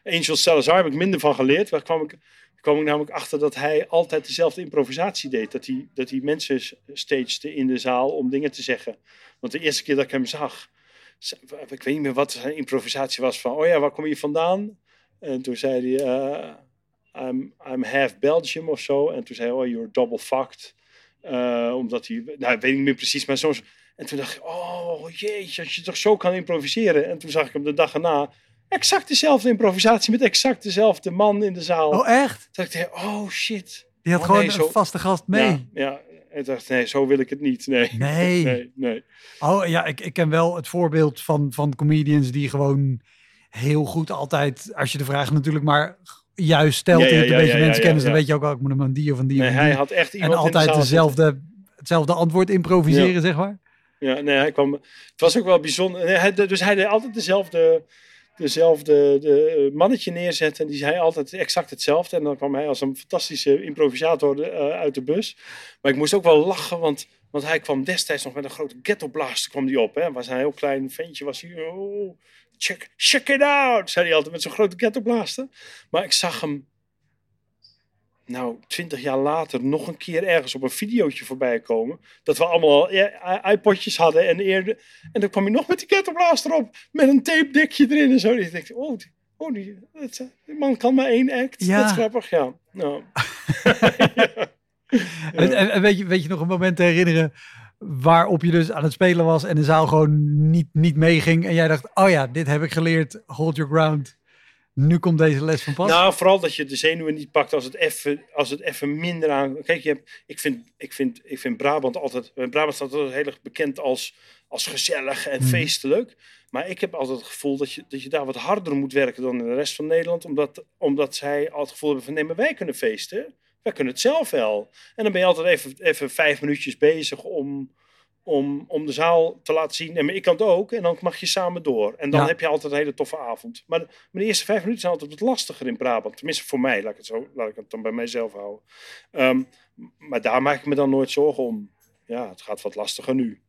Angel Salazar heb ik minder van geleerd. Daar kwam ik, kwam ik namelijk achter dat hij altijd dezelfde improvisatie deed. Dat hij, dat hij mensen stagede in de zaal om dingen te zeggen. Want de eerste keer dat ik hem zag, ik weet niet meer wat zijn improvisatie was van, oh ja, waar kom je vandaan? En toen zei hij, eh, I'm, I'm half Belgium of zo. En toen zei hij, oh, you're double fucked. Eh, omdat hij, nou, ik weet niet meer precies, maar soms... En toen dacht ik, oh jeetje, als je toch zo kan improviseren. En toen zag ik hem de dag erna, exact dezelfde improvisatie met exact dezelfde man in de zaal. Oh, echt? Toen dacht ik, oh shit. Die had Oh, gewoon nee, zo- een vaste gast mee. Ja, ja. En dacht, nee, zo wil ik het niet. Nee. Nee. Nee, nee. Oh ja, ik, ik ken wel het voorbeeld van, van comedians die gewoon heel goed altijd, als je de vraag natuurlijk maar juist stelt, Ja, een beetje ja, mensenkennis, ja, dan weet je ook wel, ik moet hem een die of een die Nee, hij had echt En iemand in de altijd dezelfde, hetzelfde antwoord improviseren, zeg maar. Ja, nee, hij kwam. Het was ook wel bijzonder. Nee, hij, dus hij deed altijd dezelfde, dezelfde de, mannetje neerzetten. En die zei altijd exact hetzelfde. En dan kwam hij als een fantastische improvisator eh, uit de bus. Maar ik moest ook wel lachen, want, want hij kwam destijds nog met een grote ghetto blaster kwam die op. Hè. Was een heel klein ventje, was hij. Oh, check, check it out, zei hij altijd met zo'n grote ghetto blaster. Maar ik zag hem. Nou, twintig jaar later nog een keer ergens op een videootje voorbij komen. Dat we allemaal iPodjes hadden en eerder. En dan kwam hij nog met die kettleblaster op. Met een tape dekje erin en zo. En ik dacht, oh, die, oh die, dat, die man kan maar één act. Ja. Dat is grappig, ja. Nou. En, en- en weet, je, weet je nog een moment te herinneren waarop je dus aan het spelen was en de zaal gewoon niet, niet meeging en jij dacht, oh ja, dit heb ik geleerd, hold your ground. Nu komt deze les van pas. Nou, vooral dat je de zenuwen niet pakt als het even, als het even minder aan. Kijk, je hebt, ik, vind, ik, vind, ik vind Brabant altijd. Brabant staat altijd heel erg bekend als, als gezellig en Mhm. feestelijk. Maar ik heb altijd het gevoel dat je, dat je daar wat harder moet werken dan in de rest van Nederland. Omdat, omdat zij al het gevoel hebben van nee, maar wij kunnen feesten. Wij kunnen het zelf wel. En dan ben je altijd even, even vijf minuutjes bezig om, om, om de zaal te laten zien. En maar ik kan het ook. En dan mag je samen door. En dan Ja. heb je altijd een hele toffe avond. Maar de, maar de eerste vijf minuten zijn altijd wat lastiger in Brabant. Tenminste voor mij, laat ik het, zo, laat ik het dan bij mijzelf houden. Ehm, maar daar maak ik me dan nooit zorgen om. Ja, het gaat wat lastiger nu.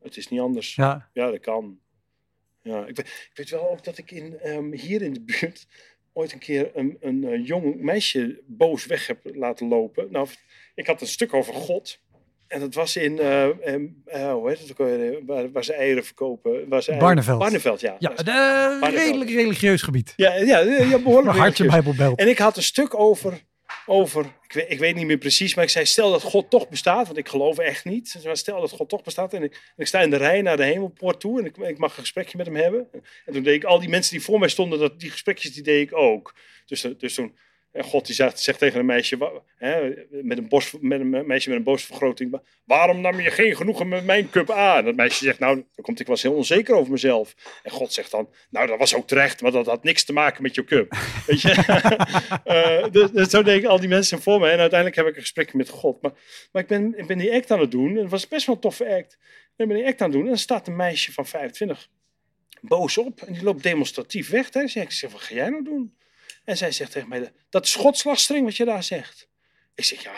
Het is niet anders. Ja, Ja, dat kan. Ja, ik, weet, ik weet wel ook dat ik in, ehm, hier in de buurt ooit een keer een, een, eh, jong meisje boos weg heb laten lopen. Nou, ik had een stuk over God. En dat was in, eh, eh, hoe heet het ook alweer, waar, waar ze eieren verkopen. Waar ze eieren- Barneveld. Barneveld, ja. ja een eh, Barneveld. redelijk religieus gebied. ja, ja, ja, behoorlijk. Hartje. Bijbelbelt. En ik had een stuk over, over ik, weet, ik weet niet meer precies, maar ik zei stel dat God toch bestaat, want ik geloof echt niet. Maar stel dat God toch bestaat en ik, en ik sta in de rij naar de hemelpoort toe en ik, ik mag een gesprekje met hem hebben. En toen deed ik al die mensen die voor mij stonden, dat, die gesprekjes die deed ik ook. Dus, eh, dus toen, en God die zegt, zegt tegen een meisje, hè, met, een bos, met een meisje met een borstvergroting, "Wa- waarom nam je geen genoegen met mijn cup A? En dat meisje zegt, nou, dan komt ik was heel onzeker over mezelf. En God zegt dan, nou, dat was ook terecht, maar dat had niks te maken met je cup. Weet je? Eh, dus, dus zo deden al die mensen voor me. En uiteindelijk heb ik een gesprek met God. Maar, maar ik, ben, ik ben die act aan het doen. En was best wel een toffe act. En ik ben die act aan het doen. En dan staat een meisje van 25 boos op. En die loopt demonstratief weg. Hè. Zeg, ik wat ga jij nou doen? En zij zegt tegen mij, dat is wat je daar zegt. Ik zeg, ja,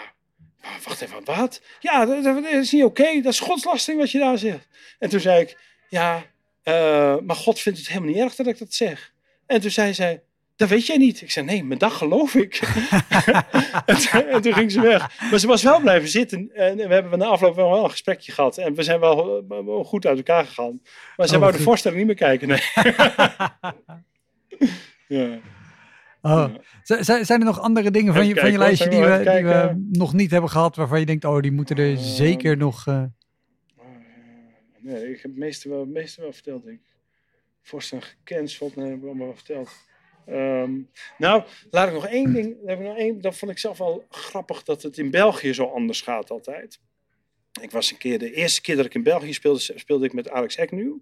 maar wacht even, wat? Ja, dat, dat is niet oké. Dat is godslastering wat je daar zegt. En toen zei ik, ja, eh, maar God vindt het helemaal niet erg dat ik dat zeg. En toen zei zij, dat weet jij niet. Ik zei, nee, maar dat geloof ik. en, toen, en toen ging ze weg. Maar ze was wel blijven zitten. En we hebben na afloop wel een gesprekje gehad. En we zijn wel, eh, wel goed uit elkaar gegaan. Maar zij Oh, wou de voorstelling niet meer kijken. Nee. ja. Oh. Zijn er nog andere dingen van Even je, van je lijstje die we, die we nog niet hebben gehad, waarvan je denkt, oh, die moeten er Eh, zeker nog... eh, Nee, ik heb het meeste wel, het meeste wel verteld, denk ik. voorstelling gecanceld. Nee, dat heb ik allemaal verteld. Ehm, nou, laat ik nog één ding. Dat, heb ik nog één, dat vond ik zelf wel grappig dat het in België zo anders gaat altijd. Ik was een keer, de eerste keer dat ik in België speelde, speelde ik met Alex Agnew.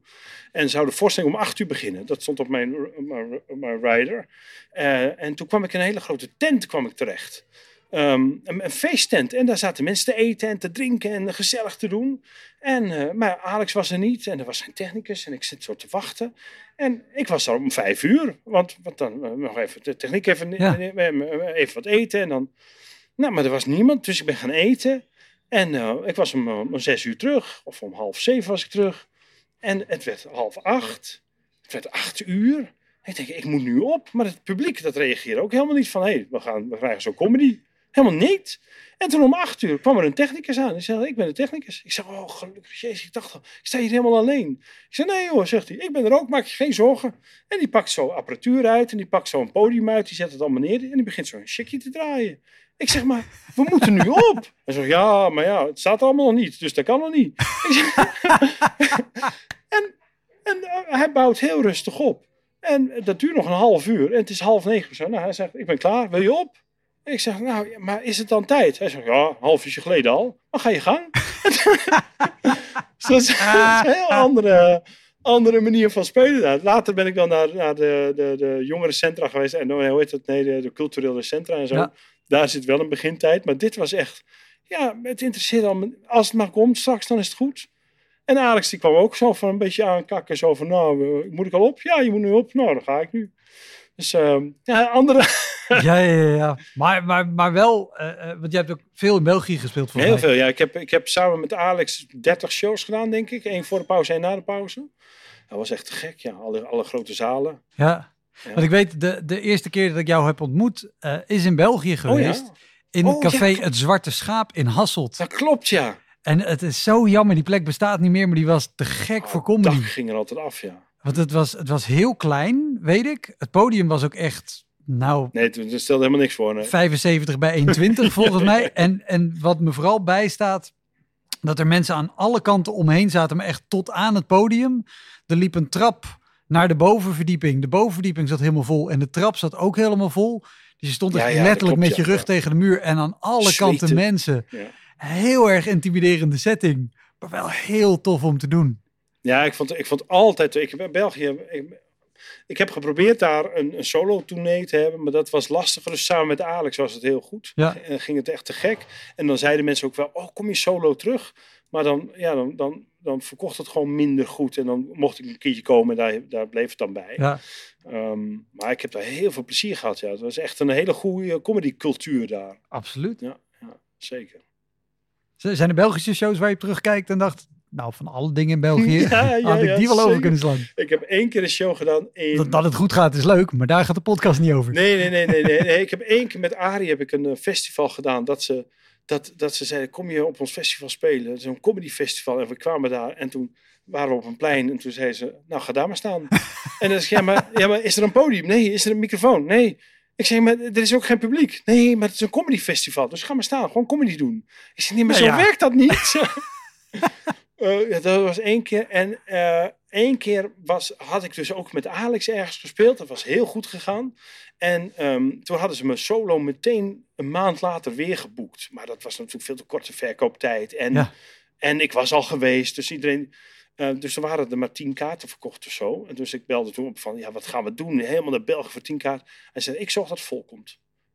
En zou de voorstelling om acht uur beginnen. Dat stond op mijn, mijn, mijn rider. Eh, en toen kwam ik in een hele grote tent kwam ik terecht. Ehm, een, een, feesttent. En daar zaten mensen te eten en te drinken en gezellig te doen. En, uh, maar Alex was er niet en er was geen technicus en ik zit zo te wachten. En ik was er om vijf uur, want, want dan uh, nog even de techniek even, ja. even wat eten. En dan, nou, maar er was niemand, dus ik ben gaan eten. En uh, ik was om, om zes uur terug, of om half zeven was ik terug. En het werd half acht, het werd acht uur. Ik denk, ik moet nu op. Maar het publiek, dat reageerde ook helemaal niet van, hé, hey, we, gaan, we krijgen zo comedy. Helemaal niet. En toen om acht uur kwam er een technicus aan. Ik zei, ik ben de technicus. Ik zei, oh gelukkig, jezus. Ik dacht al, ik sta hier helemaal alleen. Ik zei, nee hoor, zegt hij. Ik ben er ook, maak je geen zorgen. En die pakt zo apparatuur uit en die pakt zo een podium uit. Die zet het allemaal neer en die begint zo een te draaien. Ik zeg, maar we moeten nu op. Hij zegt, ja, maar ja, het staat allemaal nog niet. Dus dat kan nog niet. en en hij bouwt heel rustig op. En dat duurt nog een half uur. En het is half negen zo. Nou, hij zegt, ik ben klaar. Wil je op? Ik zeg, nou, maar is het dan tijd? Hij zegt, ja, een half uurtje geleden al. Dan ga je gang. dus dat is een heel andere, andere manier van spelen. Daar. Later ben ik dan naar, naar de, de, de jongerencentra geweest. En hoe heet het? Nee, de, de culturele centra en zo. Ja. Daar zit wel een begintijd. Maar dit was echt, ja, het interesseert al. Als het maar komt straks, dan is het goed. En Alex die kwam ook zo van een beetje aankakken. Zo van, nou, moet ik al op? Ja, je moet nu op. Nou, dan ga ik nu. Dus uh, ja, andere... ja, ja, ja. Maar, maar, maar wel, uh, want je hebt ook veel in België gespeeld Heel mij. veel, ja. Ik heb, ik heb samen met Alex 30 shows gedaan, denk ik. Eén voor de pauze, één na de pauze. Dat was echt gek, ja. Alle, alle grote zalen. Ja. ja. Want ik weet, de, de eerste keer dat ik jou heb ontmoet, uh, is in België geweest. Oh, ja? In oh, café ja, Het Zwarte Schaap in Hasselt. Dat klopt, ja. En het is zo jammer, die plek bestaat niet meer, maar die was te gek oh, voor comedy. Dat ging er altijd af, ja. Want het was, het was heel klein, weet ik. Het podium was ook echt, nou... Nee, er stelde helemaal niks voor. Nee. 75 bij 120 volgens mij. En, en wat me vooral bijstaat, dat er mensen aan alle kanten omheen zaten, maar echt tot aan het podium. Er liep een trap naar de bovenverdieping. De bovenverdieping zat helemaal vol en de trap zat ook helemaal vol. Dus je stond ja, ja, letterlijk klopt, met je rug tegen de muur en aan alle Zweten. kanten mensen. Heel erg intimiderende setting, maar wel heel tof om te doen. Ja, ik vond, ik vond altijd, ik België, ik, ik heb geprobeerd daar een, een solo tournee te hebben, maar dat was lastiger. Dus samen met Alex was het heel goed. Ja. En ging het echt te gek. En dan zeiden mensen ook wel, oh kom je solo terug? Maar dan, ja, dan, dan, dan verkocht het gewoon minder goed. En dan mocht ik een keertje komen en daar, daar bleef het dan bij. Ja. Um, maar ik heb daar heel veel plezier gehad. Ja. Het was echt een hele goede comedycultuur daar. Absoluut. Ja, ja, zeker. Zijn er Belgische shows waar je terugkijkt en dacht, nou, van alle dingen in België ja, ja, had ik die wel over kunnen slaan. Ik heb één keer een show gedaan. In... Dat, dat, het goed gaat is leuk, maar daar gaat de podcast niet over. Nee, nee, nee. nee, nee, nee. Ik heb één keer met Arie heb ik een festival gedaan. Dat ze, dat, dat ze zeiden, kom je op ons festival spelen? Een comedy festival. En we kwamen daar en toen waren we op een plein. En toen zei ze, nou ga daar maar staan. en dan zei ik, ja maar, ja, maar is er een podium? Nee. Is er een microfoon? Nee. Ik zeg, maar er is ook geen publiek. Nee, maar het is een comedy festival. Dus ga maar staan, gewoon comedy doen. Ik zeg, nee, maar nou, zo ja. werkt dat niet. Uh, ja, dat was één keer. En uh, één keer was, had ik dus ook met Alex ergens gespeeld. Dat was heel goed gegaan. En um, toen hadden ze me solo meteen een maand later weer geboekt. Maar dat was natuurlijk veel te korte verkooptijd. En, ja. en ik was al geweest. Dus iedereen. Uh, dus er waren er maar tien kaarten verkocht of zo. En dus ik belde toen op van, ja, wat gaan we doen? Helemaal naar België voor tien kaarten. Hij zei, ik zorg dat het vol komt.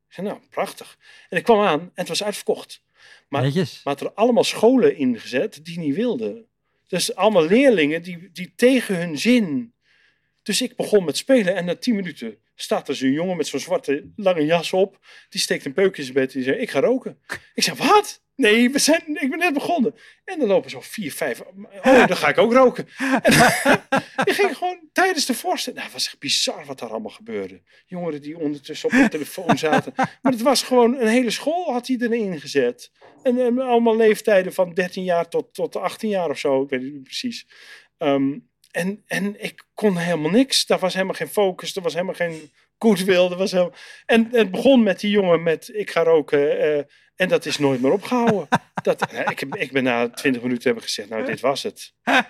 Ik zei, nou, prachtig. En ik kwam aan en het was uitverkocht. Maar, Netjes. maar had er allemaal scholen ingezet die niet wilden. Dus allemaal leerlingen die, die tegen hun zin. Dus ik begon met spelen en na tien minuten staat er zo'n jongen met zo'n zwarte lange jas op. Die steekt een peuk in zijn bed en die zegt, ik ga roken. Ik zeg, wat? Nee, we zijn, ik ben net begonnen. En dan lopen zo vier, vijf. Oh, dan ga ik ook roken. En ik ging gewoon tijdens de voorstelling. Nou, het was echt bizar wat daar allemaal gebeurde. Jongeren die ondertussen op de telefoon zaten. Maar het was gewoon een hele school had hij erin gezet. En, en allemaal leeftijden van 13 jaar tot, tot 18 jaar of zo. Ik weet het niet precies. Um, en, en ik kon helemaal niks. Daar was helemaal geen focus. Er was helemaal geen goodwill. Er was helemaal... En het begon met die jongen met ik ga roken. Uh, en dat is nooit meer opgehouden. dat, nou, ik, heb, ik ben na twintig minuten hebben gezegd, nou dit was het.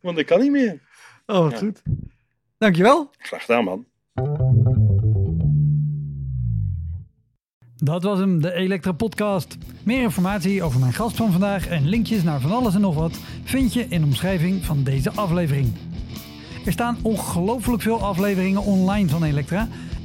Want ik kan niet meer. Oh, wat Ja. goed. Dankjewel. Graag gedaan, man. Dat was hem, de Elektra Podcast. Meer informatie over mijn gast van vandaag en linkjes naar van alles en nog wat vind je in de omschrijving van deze aflevering. Er staan ongelooflijk veel afleveringen online van Elektra.